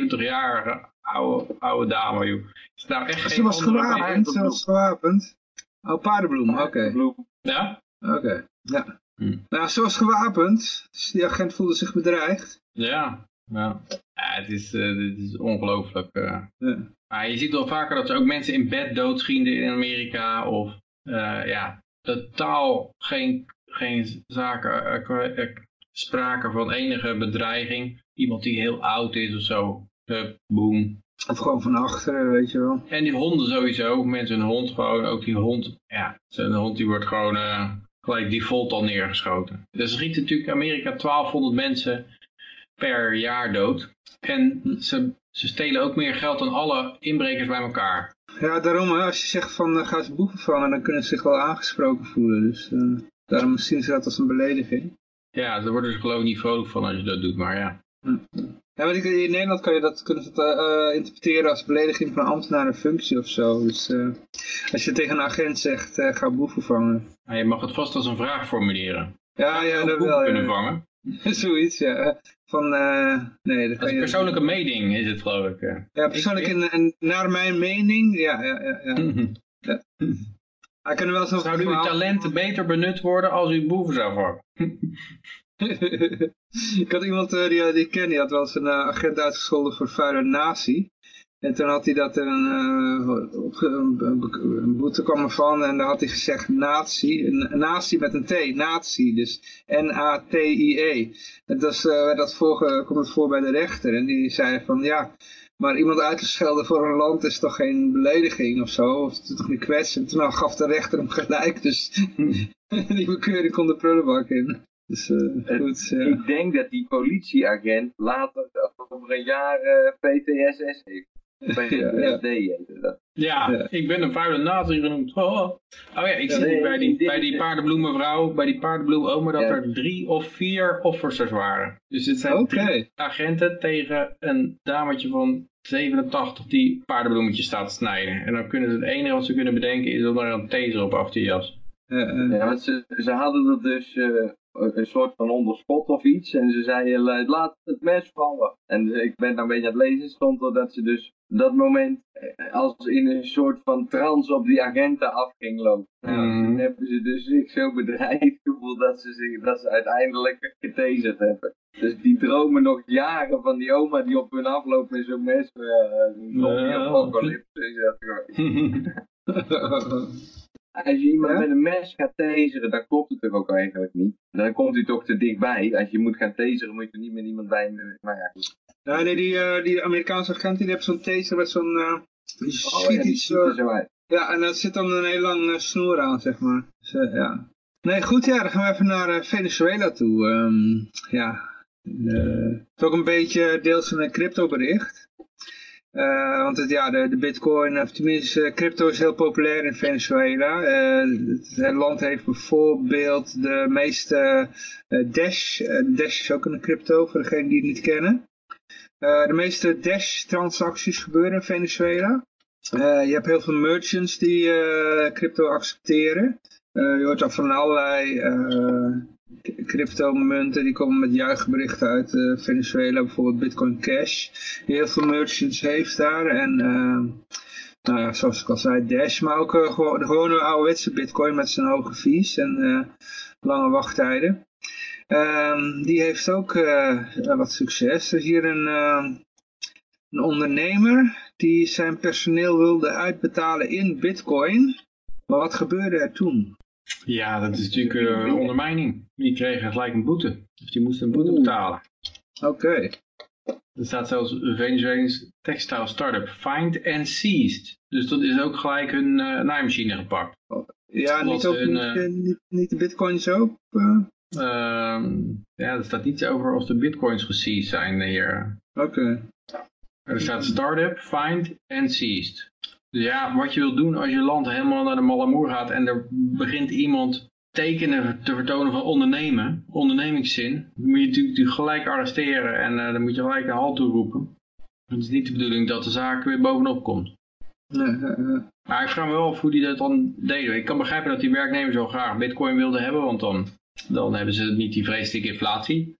78-jarige oude, oude dame. Joh. Is nou echt Ze was gewapend, ze was gewapend. Oh, paardenbloem, oké. Ja? Oké, ja. Hm. Nou, ze was gewapend, dus die agent voelde zich bedreigd. Ja, ja. ja het is, eh, het is ongelooflijk. eh. Ja. Maar je ziet wel vaker dat ze ook mensen in bed doodschieten in Amerika. Of ja, totaal geen, geen zaken, eh, eh, sprake van enige bedreiging. Iemand die heel oud is of zo. Hup, boom. Of gewoon van achteren, weet je wel. En die honden sowieso. Mensen een hond gewoon. Ook die hond. Ja, een hond die wordt gewoon eh, gelijk default al neergeschoten. Dus er schieten natuurlijk Amerika 1200 mensen per jaar dood. En ze, ze stelen ook meer geld dan alle inbrekers bij elkaar. Ja, daarom, hè, als je zegt van uh, ga ze boeven vangen, dan kunnen ze zich wel aangesproken voelen. Dus eh, daarom zien ze dat als een belediging. Ja, daar worden ze geloof ik niet vrolijk van als je dat doet, maar ja. Ja, maar in Nederland kan je dat, kunnen ze dat eh, interpreteren als belediging van ambtenarenfunctie of zo. Dus eh, als je tegen een agent zegt, eh, ga boeven vangen. Maar je mag het vast als een vraag formuleren. Ja, ja, dat wel. kunnen Ja. vangen. Zoiets, ja. Van, eh, nee, dat is een persoonlijke mening, is het geloof ik. eh. Ja, persoonlijk, in, in- naar mijn mening, ja, ja, ja. ja. Er wel zo Zouden uw talenten beter benut worden als u boeven zou vangen? ik had iemand eh, die, die ik ken, die had wel eens een eh, agent uitgescholden voor vuile nazi. En toen had hij dat er een, eh, een, boete kwam ervan en daar had hij gezegd nazi, nazi met een T, nazi, dus N-A-T-I-E. En eh, dat voor, komt het voor bij de rechter en die zei van ja, maar iemand uit te schelden voor een land is toch geen belediging of zo, of het is toch niet kwetsen. En toen gaf de rechter hem gelijk, dus die bekeuring kon de prullenbak in. Dus eh, goed, ja. Ik denk dat die politieagent later over een jaar eh, PTSS heeft. Heette dat. Ja, Ja. ik ben een vuile nazi genoemd. Oh, oh ja, ik zie bij die, bij die paardenbloemenvrouw, bij die paardenbloemoma, dat Ja. er drie of vier officers waren. Dus het zijn drie agenten tegen een dametje van 87 die paardenbloemetjes staat te snijden. En dan kunnen ze het enige wat ze kunnen bedenken is om er een taser op af te. Eh, eh, Ja, want ze, ze hadden er dus eh, een soort van onderschot of iets. En ze zeiden, eh, laat het mes vallen. En ik ben dan een beetje aan het lezen, stond er dat ze dus dat moment eh, als in een soort van trance op die agenten af ging lopen. Nou, Mhm. toen hebben ze dus zich zo bedreigd gevoeld dat ze, zich, dat ze uiteindelijk getaserd hebben. Dus die dromen nog jaren van die oma die op hun afloopt met zo'n mes. Uh, zombie apocalypse. dat. Als je iemand Ja? met een mes gaat taseren, dan klopt het toch ook eigenlijk niet. Dan komt hij toch te dichtbij. Als je moet gaan taseren, moet je er niet met iemand bij. Maar ja, goed. Ja, nee, die, eh, die Amerikaanse agent die heeft zo'n taser met zo'n... die Oh, schiet ja, die er eh, zo uit. ja, en daar zit dan een heel lang snoer aan, zeg maar. Dus, ja. Nee, goed, ja, dan gaan we even naar Venezuela toe. Ehm, ja, het is ook een beetje deels een crypto bericht. Eh, want het, ja, de, de bitcoin, of tenminste eh, crypto is heel populair in Venezuela. Eh, het, land heeft bijvoorbeeld de meeste Dash. Dash is ook een crypto, voor degenen die het niet kennen. De meeste Dash-transacties gebeuren in Venezuela. Je hebt heel veel merchants die crypto accepteren. Je hoort dan van allerlei cryptomunten die komen met juichberichten uit eh, Venezuela. Bijvoorbeeld Bitcoin Cash. Die heel veel merchants heeft daar. En eh, nou ja, zoals ik al zei, Dash. Maar ook eh, gewoon, de gewone ouderwetse Bitcoin met zijn hoge fees en lange wachttijden. Ehm, die heeft ook wat succes. Er is hier een, eh, een ondernemer die zijn personeel wilde uitbetalen in bitcoin. Maar wat gebeurde er toen? Ja, dat is natuurlijk eh, ondermijning. Die kregen gelijk een boete. Dus die moesten een boete betalen. Oké. Er staat zelfs Venezuela's textile startup find and seized. Dus dat is ook gelijk hun eh, naaimachine gepakt. Ja, Omdat niet, ook, hun, niet, eh, niet, niet de bitcoins ook? eh? Ehm, ja, er staat niets over of de bitcoins geseized zijn hier. Oké. Er staat startup find and seized. Dus ja, wat je wilt doen als je land helemaal naar de Malamoer gaat en er begint iemand tekenen te vertonen van ondernemen, ondernemingszin, dan moet je natuurlijk gelijk arresteren en uh, dan moet je gelijk een halt toeroepen. Het is niet de bedoeling dat de zaak weer bovenop komt. Nee, Maar ik vraag me wel af hoe die dat dan deden. Ik kan begrijpen dat die werknemers zo graag bitcoin wilden hebben, want dan, dan hebben ze niet die vreselijke inflatie.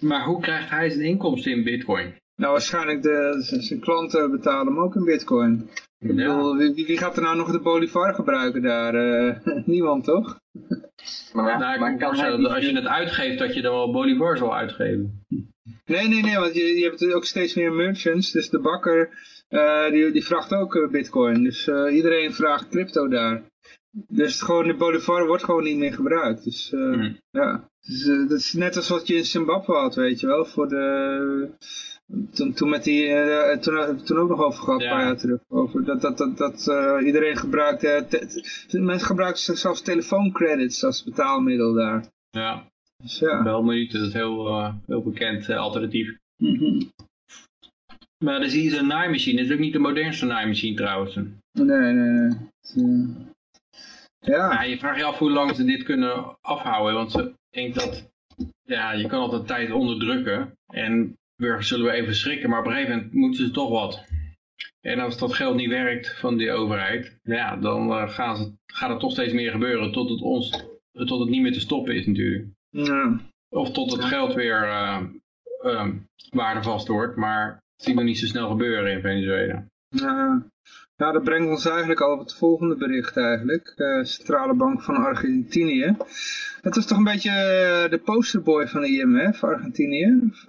Maar hoe krijgt hij zijn inkomsten in bitcoin? Nou, waarschijnlijk de, zijn klanten betalen hem ook in bitcoin. Ik bedoel, wie, wie, gaat er nou nog de Bolivar gebruiken daar? Uh, niemand, toch? Maar, nou, ik maar kan als je het uitgeeft, dat je dan wel Bolivar zal uitgeven. Nee, nee, nee, want je, je hebt ook steeds meer merchants. Dus de bakker, uh, die, die vraagt ook uh, bitcoin. Dus iedereen vraagt crypto daar. Dus gewoon de Bolivar wordt gewoon niet meer gebruikt. Dus hmm. ja, dus, dat is net als wat je in Zimbabwe had, weet je wel. Voor de toen, toen, met die, uh, toen, toen ook nog over gehad, een paar jaar terug. Over dat dat, dat, dat uh, iedereen gebruikt, uh, mensen gebruiken zelfs telefooncredits als betaalmiddel daar. Ja, dus, ja. wel niet, dat is heel, heel bekend alternatief. Mm -hmm. Maar dan zie je zo'n naaimachine, dat is ook niet de modernste naaimachine trouwens. Nee, nee, nee. Ja. ja. Je vraagt je af hoe lang ze dit kunnen afhouden, want ze denkt dat ja, je kan altijd tijd onderdrukken. En burgers zullen we even schrikken, maar op een gegeven moment moeten ze toch wat. En als dat geld niet werkt van die overheid, ja, dan uh, gaan ze, gaat er toch steeds meer gebeuren tot het, ons, tot het niet meer te stoppen is natuurlijk. Ja. Of tot het geld weer uh, uh, waardevast wordt, maar dat zien we niet zo snel gebeuren in Venezuela. Ja. Ja, dat brengt ons eigenlijk al op het volgende bericht eigenlijk. Uh, Centrale Bank van Argentinië. Het was toch een beetje de posterboy van de IMF, Argentinië? Of,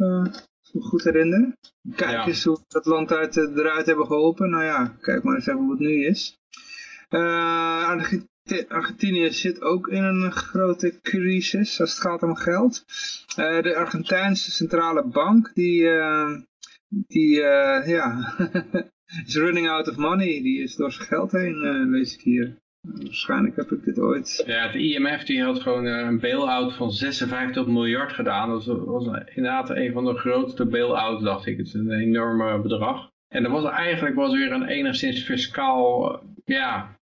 me goed herinner. Kijk eens hoe dat land uit, eh, eruit hebben geholpen. Nou ja, kijk maar eens even hoe het nu is. Uh, Argentinië zit ook in een grote crisis als het gaat om geld. Uh, de Argentijnse centrale bank, die, uh, die ja, is running out of money. Die is door zijn geld heen, lees ik hier. Waarschijnlijk heb ik dit ooit... Ja, het IMF die had gewoon eh, een bail-out van 56 miljard gedaan. Dat was, inderdaad een van de grootste bail-outs, dacht ik. Het is een enorme bedrag. En er was eigenlijk was weer een enigszins fiscaal, eh, ja,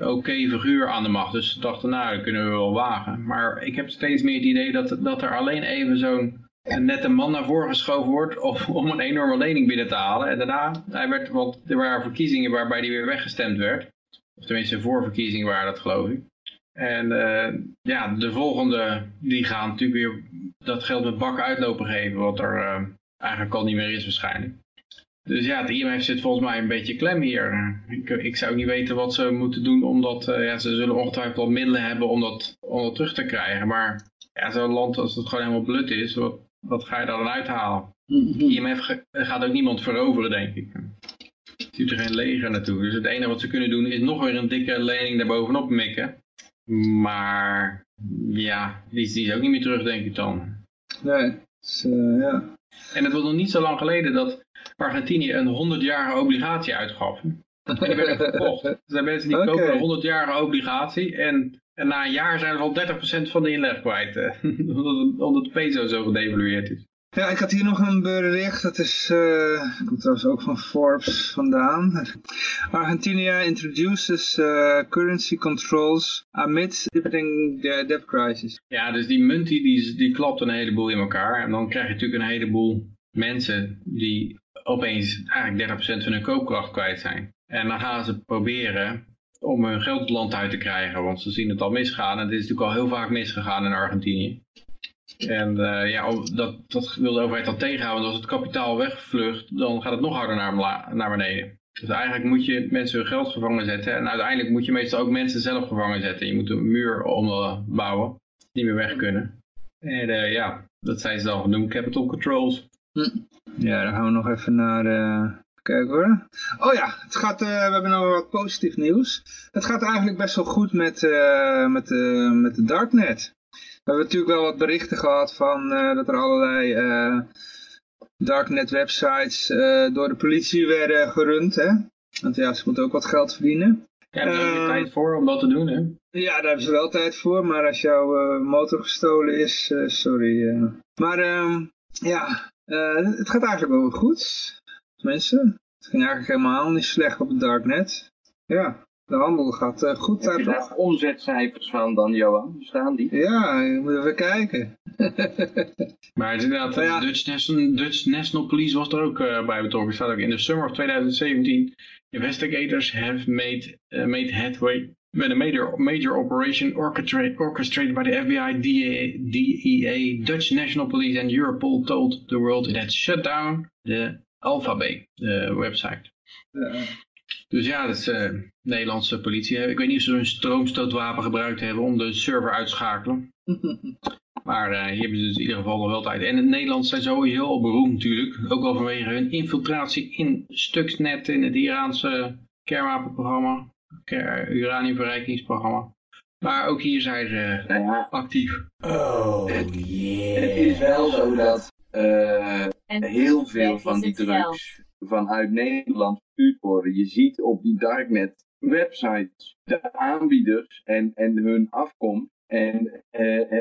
oké figuur aan de macht. Dus ze dachten, nou, dat kunnen we wel wagen. Maar ik heb steeds meer het idee dat, dat er alleen even zo'n nette man naar voren geschoven wordt om een enorme lening binnen te halen. En daarna, hij werd, want er waren verkiezingen waarbij hij weer weggestemd werd. Of tenminste voorverkiezingen waren dat geloof ik. En uh, ja, de volgende, die gaan natuurlijk weer dat geld met bakken uitlopen geven, wat er uh, eigenlijk al niet meer is waarschijnlijk. Dus ja, het IMF zit volgens mij een beetje klem hier. Ik, ik zou niet weten wat ze moeten doen, omdat uh, ja, ze zullen ongetwijfeld wel middelen hebben om dat, om dat terug te krijgen. Maar ja, zo'n land als het gewoon helemaal blut is, wat, wat ga je daar dan uithalen? Mm IMF gaat ook niemand veroveren, denk ik ziet er geen leger naartoe. Dus het enige wat ze kunnen doen is nog weer een dikke lening daarbovenop mikken. Maar ja, die, die is ook niet meer terug denk ik dan. Nee, dus, uh, ja. En het was nog niet zo lang geleden dat Argentinië een 100-jarige obligatie uitgaf. En die werd verkocht. Er zijn mensen die kopen een 100-jarige obligatie en, en, na een jaar zijn ze al 30% van de inleg kwijt. Eh, omdat de peso zo gedevalueerd is. Ja, ik had hier nog een bericht, dat is, uh, komt trouwens ook van Forbes vandaan. Argentina introduces uh, currency controls amid deepening the debt crisis. Ja, dus die munt die, die klapt een heleboel in elkaar. En dan krijg je natuurlijk een heleboel mensen die opeens eigenlijk 30% van hun koopkracht kwijt zijn. En dan gaan ze proberen om hun geld het land uit te krijgen, want ze zien het al misgaan. En het is natuurlijk al heel vaak misgegaan in Argentinië. En uh, ja, dat, dat wil de overheid dan tegenhouden. als het kapitaal wegvlucht, dan gaat het nog harder naar, naar beneden. Dus eigenlijk moet je mensen hun geld gevangen zetten. En uiteindelijk moet je meestal ook mensen zelf gevangen zetten. Je moet een muur ombouwen, die niet meer weg kunnen. En uh, ja, dat zijn ze dan genoemd capital controls. Ja, dan gaan we nog even naar... Uh... Kijk hoor. Oh ja, het gaat, we hebben nog wat positief nieuws. Het gaat eigenlijk best wel goed met, met, met de darknet. We hebben natuurlijk wel wat berichten gehad van uh, dat er allerlei uh, darknet websites uh, door de politie werden gerund. Hè? Want ja, ze moeten ook wat geld verdienen. Ja, daar hebben ze tijd voor om dat te doen, hè? Ja, daar hebben ze wel tijd voor. Maar als jouw motor gestolen is, sorry. Maar ehm, ja, het gaat eigenlijk wel goed. Mensen, Het ging eigenlijk helemaal niet slecht op het darknet. Ja, de handel gaat uh, goed daar toch? daar omzetcijfers van dan, Johan? Staan die? Ja, je moet even kijken. Maar het is inderdaad, Nou ja. de Dutch National, Dutch National Police was er ook uh, bij betrokken. staat ook in the summer of 2017, investigators have made, uh, made headway with a major, major operation orchestrated, orchestrated by the FBI, DEA, DEA, Dutch National Police and Europol told the world it had shut down the Alphabet, de website. Uh, Dus ja, dat is uh, Nederlandse politie. Ik weet niet of ze een stroomstootwapen gebruikt hebben om de server uit te schakelen. Maar uh, hier hebben ze dus in ieder geval nog wel tijd. En in Nederland zijn sowieso al beroemd natuurlijk. Ook al vanwege hun infiltratie in Stuxnet in het Iraanse kernwapenprogramma. Uraniumverrijkingsprogramma. Maar ook hier zijn ze Nou ja, actief. Oh het yeah. is wel zo dat uh, heel veel van die het drugs vanuit Nederland verstuurd worden. Je ziet op die darknet websites de aanbieders en, en hun afkomst. En uh,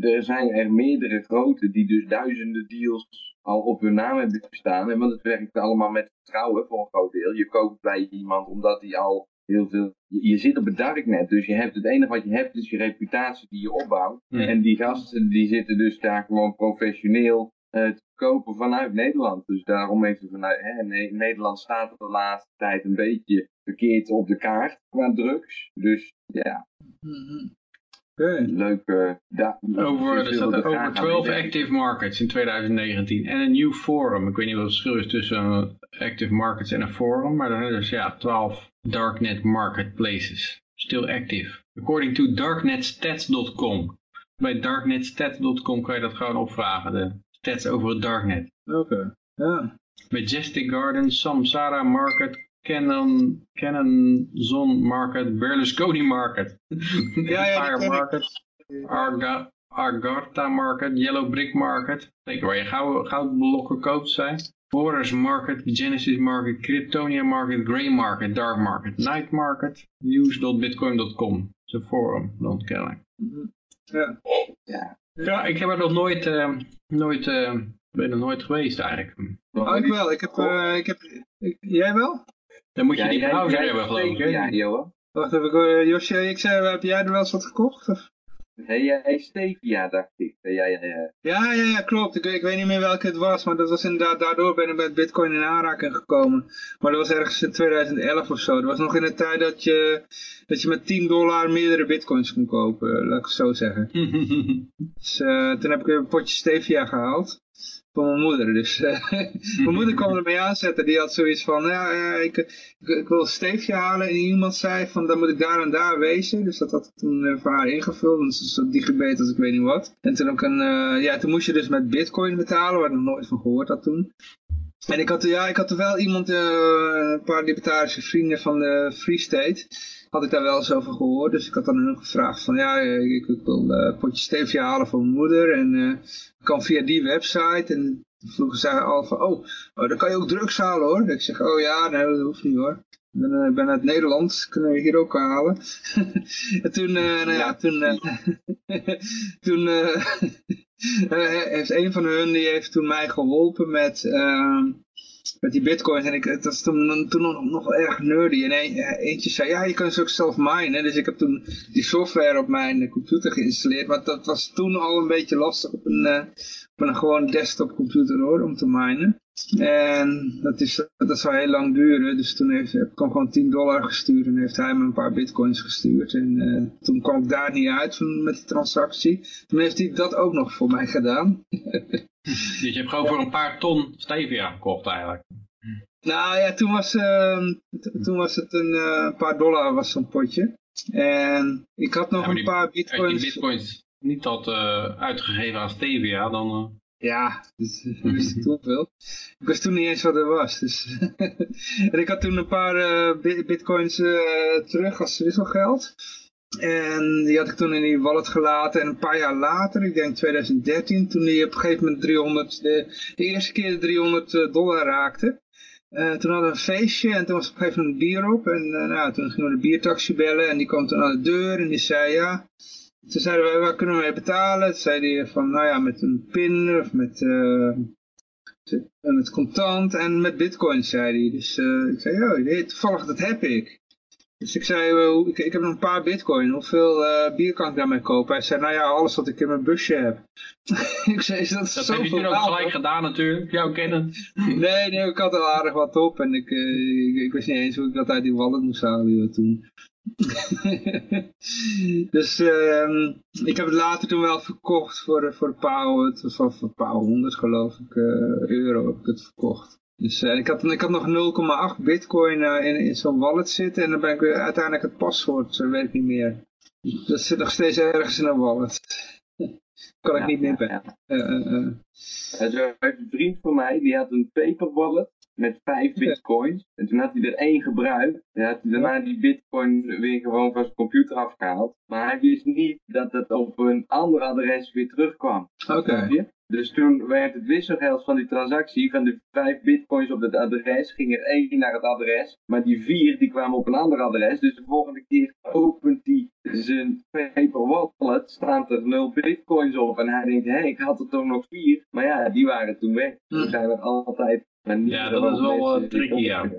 er zijn er meerdere grote die dus duizenden deals al op hun naam hebben staan. En want het werkt allemaal met vertrouwen voor een groot deel. Je koopt bij iemand omdat hij al heel veel... Je, je, zit op het darknet, dus je hebt het enige wat je hebt is je reputatie die je opbouwt. Hmm. En die gasten die zitten dus daar gewoon professioneel te kopen vanuit Nederland. Dus daarom heeft het vanuit... Hè, ne Nederland staat de laatste tijd een beetje verkeerd op de kaart qua drugs. Dus ja, okay. leuk. Uh, over, er staat er over 12 active markets in 2019 en een nieuw forum. Ik weet niet wat het verschil is tussen active markets en een forum, maar dan is ja 12 darknet marketplaces. Still active. According to darknetstats.com. Bij darknetstats.com kan je dat gewoon opvragen, de stats over het darknet. Oké, okay. ja. Majestic Garden, Samsara Market, Canon, Canon Zon Market, Berlusconi Market, ja, ja, Empire Market, Arga, Argarta Market, Yellow Brick Market, zeker waar je goud, goudblokken koopt zijn. Horus Market, Genesis Market, Kryptonia Market, Grey Market, Dark Market, Night Market, news.bitcoin.com. Dat is een forum, dan kennelijk. Ja. ja. Ja, ik heb er nog nooit, uh, nooit, uh, ben er nooit geweest eigenlijk. Oh, ik wel. Ik heb, uh, ik heb, ik, jij wel? Dan moet je ja, die browser hebben geloof ik. hè? Ja, Johan. Wacht even, uh, Josje, ik zei, heb jij er wel eens wat gekocht? Of? Stevia, dacht ik. Ja, ja, ja. Ja, ja, ja klopt. Ik, ik weet niet meer welke het was, maar dat was inderdaad, daardoor ben ik met bitcoin in aanraking gekomen. Maar dat was ergens in 2011 of zo. Dat was nog in de tijd dat je, dat je met 10 dollar meerdere bitcoins kon kopen, laat ik het zo zeggen. dus uh, toen heb ik een potje stevia gehaald. Van mijn moeder. Dus uh, mijn moeder kwam ermee aanzetten. Die had zoiets van, ja, uh, ik, ik, ik, wil stevia halen. En iemand zei van, dan moet ik daar en daar wezen. Dus dat had ik toen uh, voor haar ingevuld. Dus zo digibet als ik weet niet wat. En toen, ook een, uh, ja, toen moest je dus met bitcoin betalen. Waar ik nog nooit van gehoord had toen. En ik had, ja, ik had er wel iemand, een paar libertarische vrienden van de Free State had ik daar wel eens over gehoord. Dus ik had dan hun gevraagd van ja, ik, ik wil een potje stevia halen voor mijn moeder. En uh, kan via die website. En vroegen zij al van oh, oh, dan kan je ook drugs halen hoor. Ik zeg oh ja, nee dat hoeft niet hoor. Ik ben, uh, ben uit Nederland, kunnen we hier ook halen. en toen, uh, nou ja, toen, toen heeft een van hun, die heeft toen mij geholpen met ehm, met die bitcoins. En ik, dat was toen, toen nog, nog erg nerdy. En een, eentje zei, ja, je kan ze ook zelf minen. Dus ik heb toen die software op mijn computer geïnstalleerd. Maar dat was toen al een beetje lastig op een, op een gewoon desktop computer hoor, om te minen. En dat, is, dat zou heel lang duren. Dus toen heeft, heb ik hem gewoon 10 dollar gestuurd. En heeft hij me een paar bitcoins gestuurd. En uh, toen kwam ik daar niet uit van, met die transactie. Toen heeft hij dat ook nog voor mij gedaan. Dus je hebt gewoon voor een paar ton stevia gekocht eigenlijk. Nou ja, toen was, uh, toen was het een uh, paar dollar was zo'n potje. En ik had nog ja, een paar bitcoins. Als je bitcoins niet had uh, uitgegeven aan stevia, dan... Ja, dus, wist ik veel. Ik wist toen niet eens wat er was. Dus en ik had toen een paar bitcoins terug als wisselgeld. En die had ik toen in die wallet gelaten. En een paar jaar later, ik denk 2013, toen die op een gegeven moment 300, de, de eerste keer de 300 dollar raakte. Toen hadden we een feestje en toen was op een gegeven moment bier op. En nou, toen gingen we de biertaxi bellen en die kwam toen aan de deur en die zei ja. Toen zeiden wij, waar kunnen we mee betalen? Toen zei hij van, nou ja, met een pin of met... Uh, met contant en met bitcoin, zei hij. Dus uh, ik zei, oh, toevallig, dat heb ik. Dus ik zei, ik, ik, heb nog een paar bitcoin, hoeveel uh, bier kan ik daarmee kopen? Hij zei, nou ja, alles wat ik in mijn busje heb. ik zei, is dat, dat heb je toen ook gelijk gedaan natuurlijk, jou kennen. nee, nee, ik had er aardig wat op en ik, ik, ik, wist niet eens hoe ik dat uit die wallet moest halen toen. dus uh, ik heb het later toen wel verkocht voor, voor een paar, voor, voor een paar honderd geloof ik, uh, euro heb ik het verkocht. Dus uh, ik, had, ik had nog 0,8 bitcoin uh, in, in zo'n wallet zitten en dan ben ik weer uiteindelijk het paswoord, weet ik niet meer. Dat zit nog steeds ergens in een wallet. kan ik niet meer bij. Uh, een vriend van mij, die had een paper wallet met vijf bitcoins. En toen had hij er één gebruikt. En had hij daarna die bitcoin weer gewoon van zijn computer afgehaald. Maar hij wist niet dat het op een ander adres weer terugkwam. Oké. Dus toen werd het wisselgeld van die transactie, van de vijf bitcoins op het adres, ging er één naar het adres. Maar die vier die kwamen op een ander adres. Dus de volgende keer opent hij zijn paper wallet, staan er nul bitcoins op. En hij denkt, hé, hey, ik had er toch nog vier. Maar ja, die waren toen weg. Toen zijn er altijd ja, dat is wel uh, tricky, ja.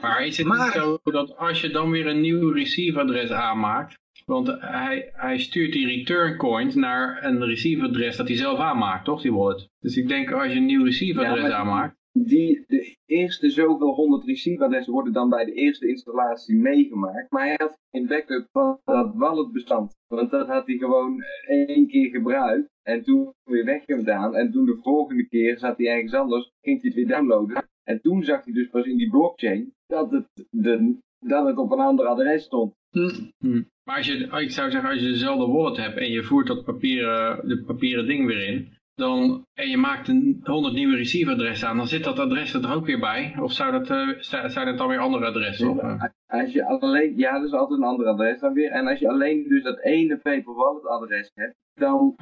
maar is het niet zo dat als je dan weer een nieuw receive-adres aanmaakt, want hij, hij stuurt die return coins naar een receive-adres dat hij zelf aanmaakt, toch, die wallet? Dus ik denk als je een nieuw receive-adres aanmaakt... Die, de eerste zoveel honderd receive-adressen worden dan bij de eerste installatie meegemaakt. Maar hij had geen backup van dat walletbestand. Want dat had hij gewoon één keer gebruikt. En toen weer weggedaan. En toen de volgende keer zat hij ergens anders. Ging hij het weer downloaden. En toen zag hij dus pas in die blockchain dat het, de, dat het op een ander adres stond. Hm. hm. Maar als je, ik zou zeggen, als je dezelfde wallet hebt en je voert dat papieren, de papieren ding weer in, dan, en je maakt een 100 nieuwe receive-adressen aan, dan zit dat adres er ook weer bij? Of zou dat, uh, zijn het dan weer andere adressen? Ja, als je alleen, ja, dat is altijd een ander adres dan weer. En als je alleen dus dat ene paper wallet adres hebt, dan...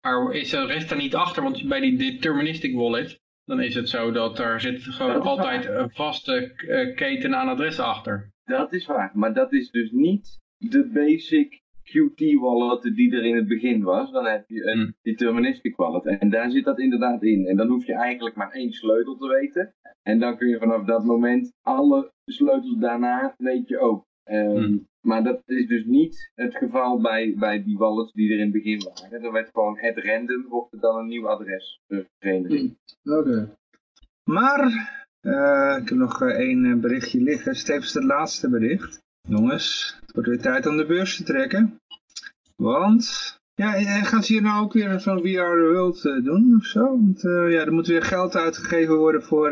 maar is de rest er niet achter? Want bij die deterministic wallet, dan is het zo dat er zit gewoon altijd een vaste eh, keten aan adressen achter. Dat is waar, maar dat is dus niet de basic Qt wallet die er in het begin was. Dan heb je een hmm. deterministic wallet en daar zit dat inderdaad in. En dan hoef je eigenlijk maar één sleutel te weten. En dan kun je vanaf dat moment alle sleutels daarna weet je ook. Um, maar dat is dus niet het geval bij, bij die wallets die er in het begin waren. Er werd gewoon het random, wordt er dan een nieuw adres vereniging. Hmm. Oké. Maar, uh, ik heb nog uh, één eh, berichtje liggen. Stevens het laatste bericht. Jongens, het wordt weer tijd om de beurs te trekken. Want, ja, gaan ze hier nou ook weer van We Are The World doen of zo? Want uh, ja, er moet weer geld uitgegeven worden voor,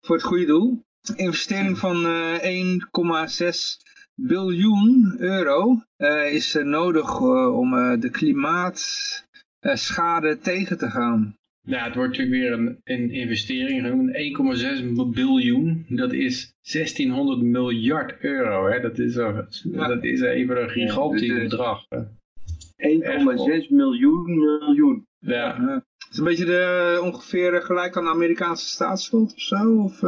voor het goede doel. investering van 1,6 biljoen euro uh, is nodig uh, om uh, de klimaatschade tegen te gaan. Ja, het wordt natuurlijk weer een, een investering, 1,6 biljoen. Dat is 1600 miljard euro. Hè? Dat, is, ja. dat is even een gigantisch ja, bedrag. 1,6 miljoen miljoen. Ja. Het is een beetje de, ongeveer gelijk aan de Amerikaanse staatsschuld of zo? Of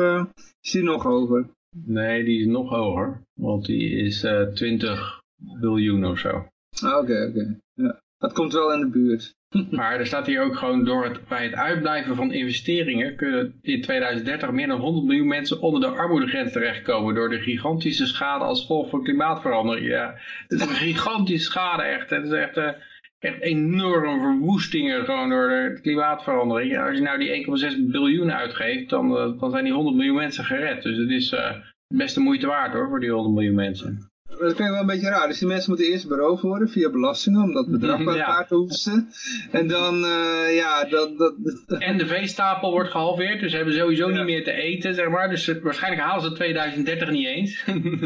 is die nog hoger? Nee, die is nog hoger. Want die is uh, eh, 20 biljoen of zo. Ah, oké, oké. Ja. Dat komt wel in de buurt. maar er staat hier ook gewoon door het, bij het uitblijven van investeringen kunnen in 2030 meer dan 100 miljoen mensen onder de armoedegrens terechtkomen door de gigantische schade als gevolg van klimaatverandering. Ja, het is een gigantische schade echt. Het is echt, uh, echt enorme verwoestingen gewoon door de klimaatverandering. Ja, als je nou die 1,6 biljoen uitgeeft, dan, uh, dan zijn die 100 miljoen mensen gered. Dus het is uh, best de moeite waard hoor, voor die 100 miljoen mensen. Dat ik wel een beetje raar. Dus die mensen moeten eerst beroofd worden via belastingen, om dat bedrag bij elkaar te hoesten. En dan, uh, ja, dat, dat, En de veestapel wordt gehalveerd, dus ze hebben sowieso niet meer te eten, zeg maar. Dus waarschijnlijk halen ze 2030 niet eens.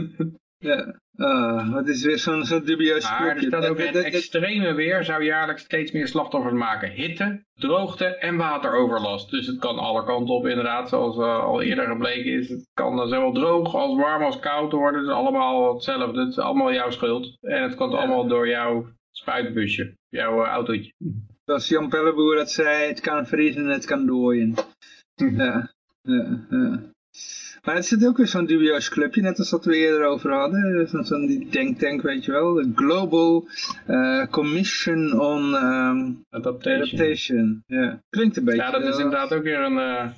ja. Uh, het is weer zo'n zo dubieus Maar er staat ook het extreme weer zou jaarlijks steeds meer slachtoffers maken. Hitte, droogte en wateroverlast. Dus het kan alle kanten op inderdaad, zoals uh, al eerder gebleken is. Het kan zowel droog als warm als koud worden. Het is allemaal hetzelfde. Het is allemaal jouw schuld. En het komt allemaal door jouw spuitbusje, jouw uh, autootje. Zoals Jan Pelleboer dat zei, het kan vriezen en het kan dooien. ja, ja, ja. Maar het zit ook weer zo'n dubieus clubje, net als wat we eerder over hadden. Zo'n zo die denktank, weet je wel. De Global uh, Commission on um, Adaptation. Adaptation. Ja, klinkt een beetje. Ja, dat is inderdaad ook weer een, uh,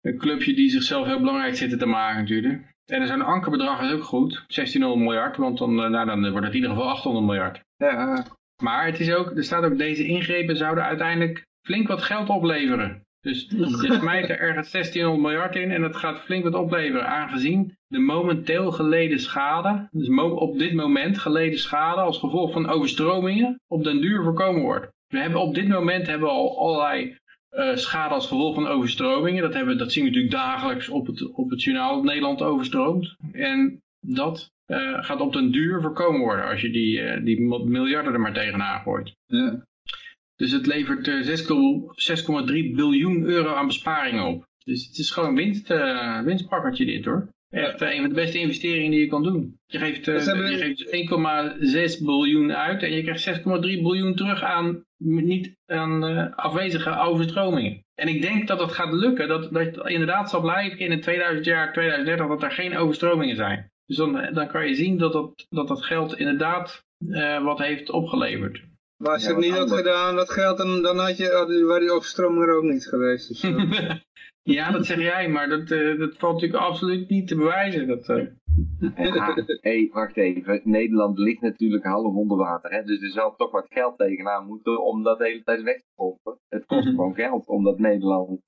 een clubje die zichzelf heel belangrijk zitten te maken natuurlijk. En zo'n ankerbedrag is ook goed, 1600 miljard, want dan, nou, dan wordt het in ieder geval 800 miljard. Ja. Maar het is ook, er staat ook, deze ingrepen zouden uiteindelijk flink wat geld opleveren. Dus je smijt er ergens 1600 miljard in en dat gaat flink wat opleveren. Aangezien de momenteel geleden schade, dus op dit moment geleden schade als gevolg van overstromingen, op den duur voorkomen wordt. We hebben op dit moment hebben we al allerlei uh, schade als gevolg van overstromingen. Dat, hebben, dat zien we natuurlijk dagelijks op het, op het journaal dat Nederland overstroomt. En dat uh, gaat op den duur voorkomen worden als je die, uh, die miljarden er maar tegenaan gooit. Ja. Dus het levert 6,3 biljoen euro aan besparingen op. Dus het is gewoon een winst, uh, winstpakkertje dit hoor. Echt uh, een van de beste investeringen die je kan doen. Je geeft, uh, geeft 1,6 biljoen uit en je krijgt 6,3 biljoen terug aan, niet aan afwezige overstromingen. En ik denk dat het gaat lukken, dat, dat het inderdaad zal blijken in het 2000 jaar, 2030, dat er geen overstromingen zijn. Dus dan, dan kan je zien dat dat, dat, dat geld inderdaad wat heeft opgeleverd. Maar als je het niet had gedaan, dat geld, dan, dan had je, waren die overstromingen er ook niet geweest. Dus, uh. ja, dat zeg jij, maar dat, uh, dat valt natuurlijk absoluut niet te bewijzen. Dat, uh... ja, hey, wacht even. Nederland ligt natuurlijk half onder water. Hè? Dus er zal toch wat geld tegenaan moeten om dat de hele tijd weg te pompen. Het kost gewoon geld om dat Nederland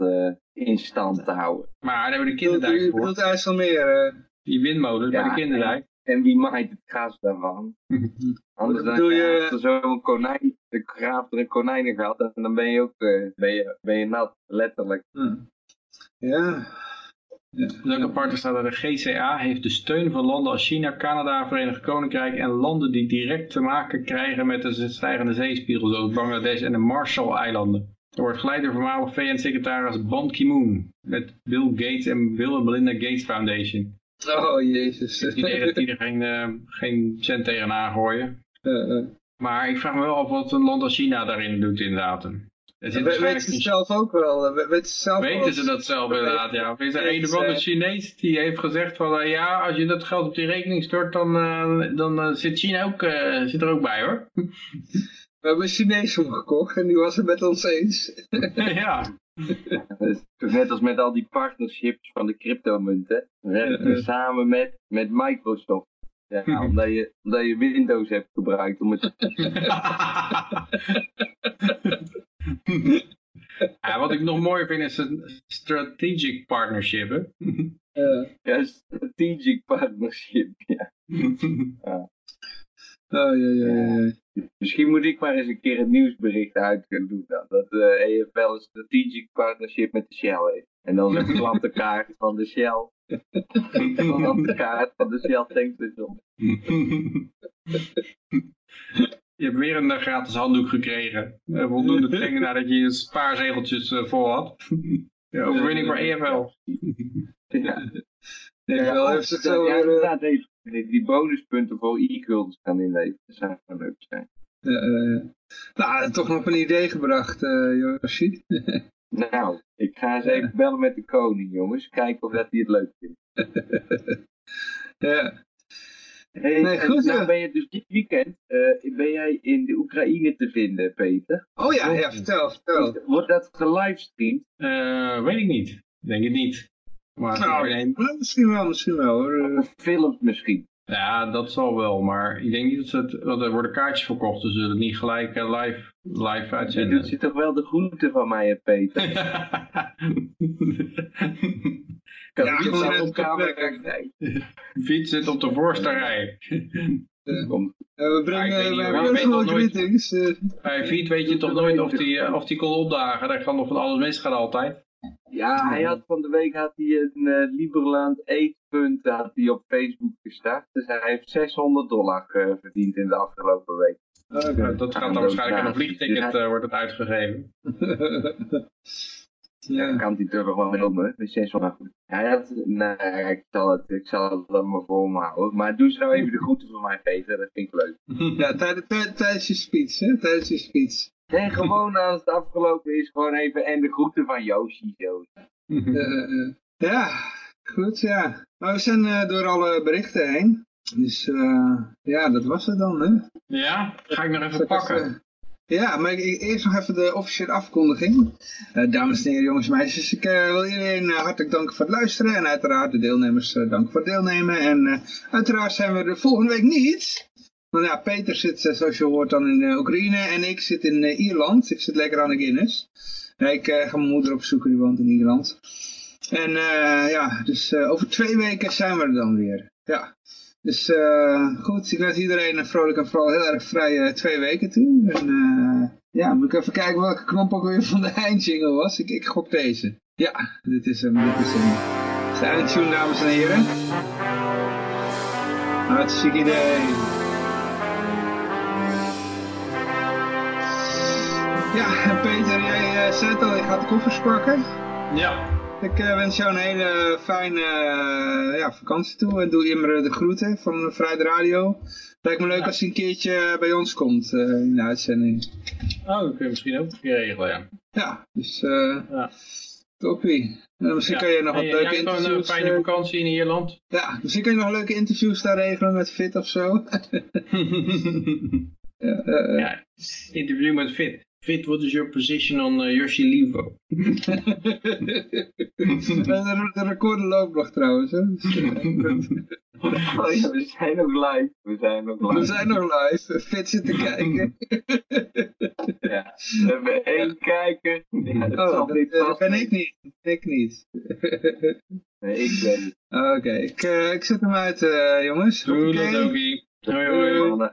in stand te houden. Maar daar hebben we de kinderdijk voor. Je bedoelt IJsselmeer. Die windmolens ja, bij de kinderdijk. En wie maait het gras daarvan? Anders dan Doe je... er zo'n konijn, de graaft er een konijnengat en dan ben je ook uh, ben je, ben je nat, letterlijk. Ja. ja. Welke apart staat dat de GCA heeft de steun van landen als China, Canada, Verenigd Koninkrijk en landen die direct te maken krijgen met de stijgende zeespiegel, zoals Bangladesh en de Marshall-eilanden. Er wordt geleid door voormalig VN-secretaris Ban Ki-moon met Bill Gates en Bill en Melinda Gates Foundation. Oh jezus. Die er geen, uh, geen cent tegenaan gooien. Uh, uh. Maar ik vraag me wel af wat een land als China daarin doet inderdaad. Het ja, weten ze zelf ook wel. Weten ze, zelf weten ze dat zelf inderdaad, ja. Of is er een of andere Chinees die heeft gezegd van ja, als je dat geld op die rekening stort, dan, dan zit China ook, zit er ook bij hoor. We hebben een Chinees omgekocht en die was het met ons eens. ja. Net als met al die partnerships van de cryptomunten. We samen met, met Microsoft. Ja, omdat, je, omdat je Windows hebt gebruikt om het... ja, wat ik nog mooi vind is een strategic partnership. Hè? Ja. ja, strategic partnership, ja. ja. Oh, ja, ja, ja. Misschien moet ik maar eens een keer een nieuwsbericht uit kunnen doen dan. Dat de uh, EFL een strategic partnership met de Shell heeft. En dan een klantenkaart van de Shell. Een klantenkaart van de Shell tankstation. Je hebt weer een uh, gratis handdoek gekregen. Uh, voldoende trekken nadat je je spaarzegeltjes uh, vol had. ja, overwinning voor EFL. ja. Ja, heeft het zo, ja, inderdaad, die, die bonuspunten voor e-guldens gaan inleveren. Dat zou wel leuk zijn. Uh, nou, toch nog een idee gebracht, uh, Yoshi. nou, ik ga eens even bellen met de koning, jongens. Kijken of dat hij het leuk vindt. ja. Hey, nee, goed, nou ben je dus dit weekend, uh, ben jij in de Oekraïne te vinden, Peter? Oh ja, ja vertel, vertel. Wordt dat gelivestreamd? Uh, weet ik niet. Denk het niet. Maar nou, nee, misschien wel, misschien wel hoor. Films misschien. Ja, dat zal wel, maar ik denk niet dat ze het, want er worden kaartjes verkocht, dus ze zullen het niet gelijk uh, live, live uitzenden. Je doet je toch wel de groente van mij, Peter? kan ja, ik je op camera kijken? Fiets zit op de voorste rij. Uh, we brengen ja, greetings. Bij Fiet weet je toch nooit of die, of die kon opdagen, daar kan nog van alles misgaan altijd. Ja, hij had van de week had hij een uh, Liberland eetpunt had hij op Facebook gestart. Dus hij heeft 600 dollar uh, verdiend in de afgelopen week. Okay. dat gaat dan waarschijnlijk aan een vliegticket uh, wordt het uitgegeven. ja. kan hij toch wel noemen, met 600. Hij had, nee, ik zal het, ik zal het dan maar voor me houden. Maar doe ze nou even de groeten voor mij, Peter, dat vind ik leuk. ja, tijdens je speech, hè, tijdens je speech. Nee, gewoon als het afgelopen is, gewoon even en de groeten van Yoshi. Zo. Uh, ja, Goed, ja. Maar we zijn uh, door alle berichten heen. Dus uh, ja, dat was het dan, hè? Ja, ga ik nog even pakken. Ja, maar ik, eerst nog even de officiële afkondiging. Uh, dames en heren, jongens en meisjes, ik wil iedereen hartelijk danken voor het luisteren. En uiteraard de deelnemers danken voor het deelnemen. En uiteraard zijn we er volgende week niet. Want ja, Peter zit, zoals je hoort, dan in Oekraïne. En ik zit in Ierland. Ik zit lekker aan de Guinness. ik ga mijn moeder opzoeken, die woont in Ierland. En ja, dus over twee weken zijn we er dan weer. Ja, dus goed, ik wens iedereen een vrolijk en vooral heel erg vrije twee weken toe. En ja, moet ik even kijken welke knop ook weer van de eindjingle was. Ik, ik gok deze. Ja, dit is hem, dit is hem. Is de eindtune, dames en heren. Hartstikke idee. Ja, Peter, jij zei het al, je gaat de koffers pakken. Ja. Ik uh, wens jou een hele fijne uh, ja, vakantie toe en doe immer de groeten van Vrijde Radio. Lijkt me leuk ja. als hij een keertje bij ons komt uh, in de uitzending. Oh, dat kun je misschien ook een keer regelen, ja. Ja, dus ja. toppie. misschien kan je nog wat leuke interviews... een fijne vakantie in Ierland. Ja, misschien kan je nog leuke interviews daar regelen met Fit of zo. ja, ja, interview met Fit. Fit, what is your position on uh, Yoshi Livo? de, de recorder loopt nog trouwens. Hè? oh ja, we zijn nog live. We zijn nog live. We zijn nog live. Fit zit te kijken. ja, we hebben één kijker. Ja, dat oh, dat, niet dat ben ik niet. Ik niet. nee, ik ben Oké, okay. ik, uh, ik zet hem uit uh, jongens. Doei, Hoi, hoi.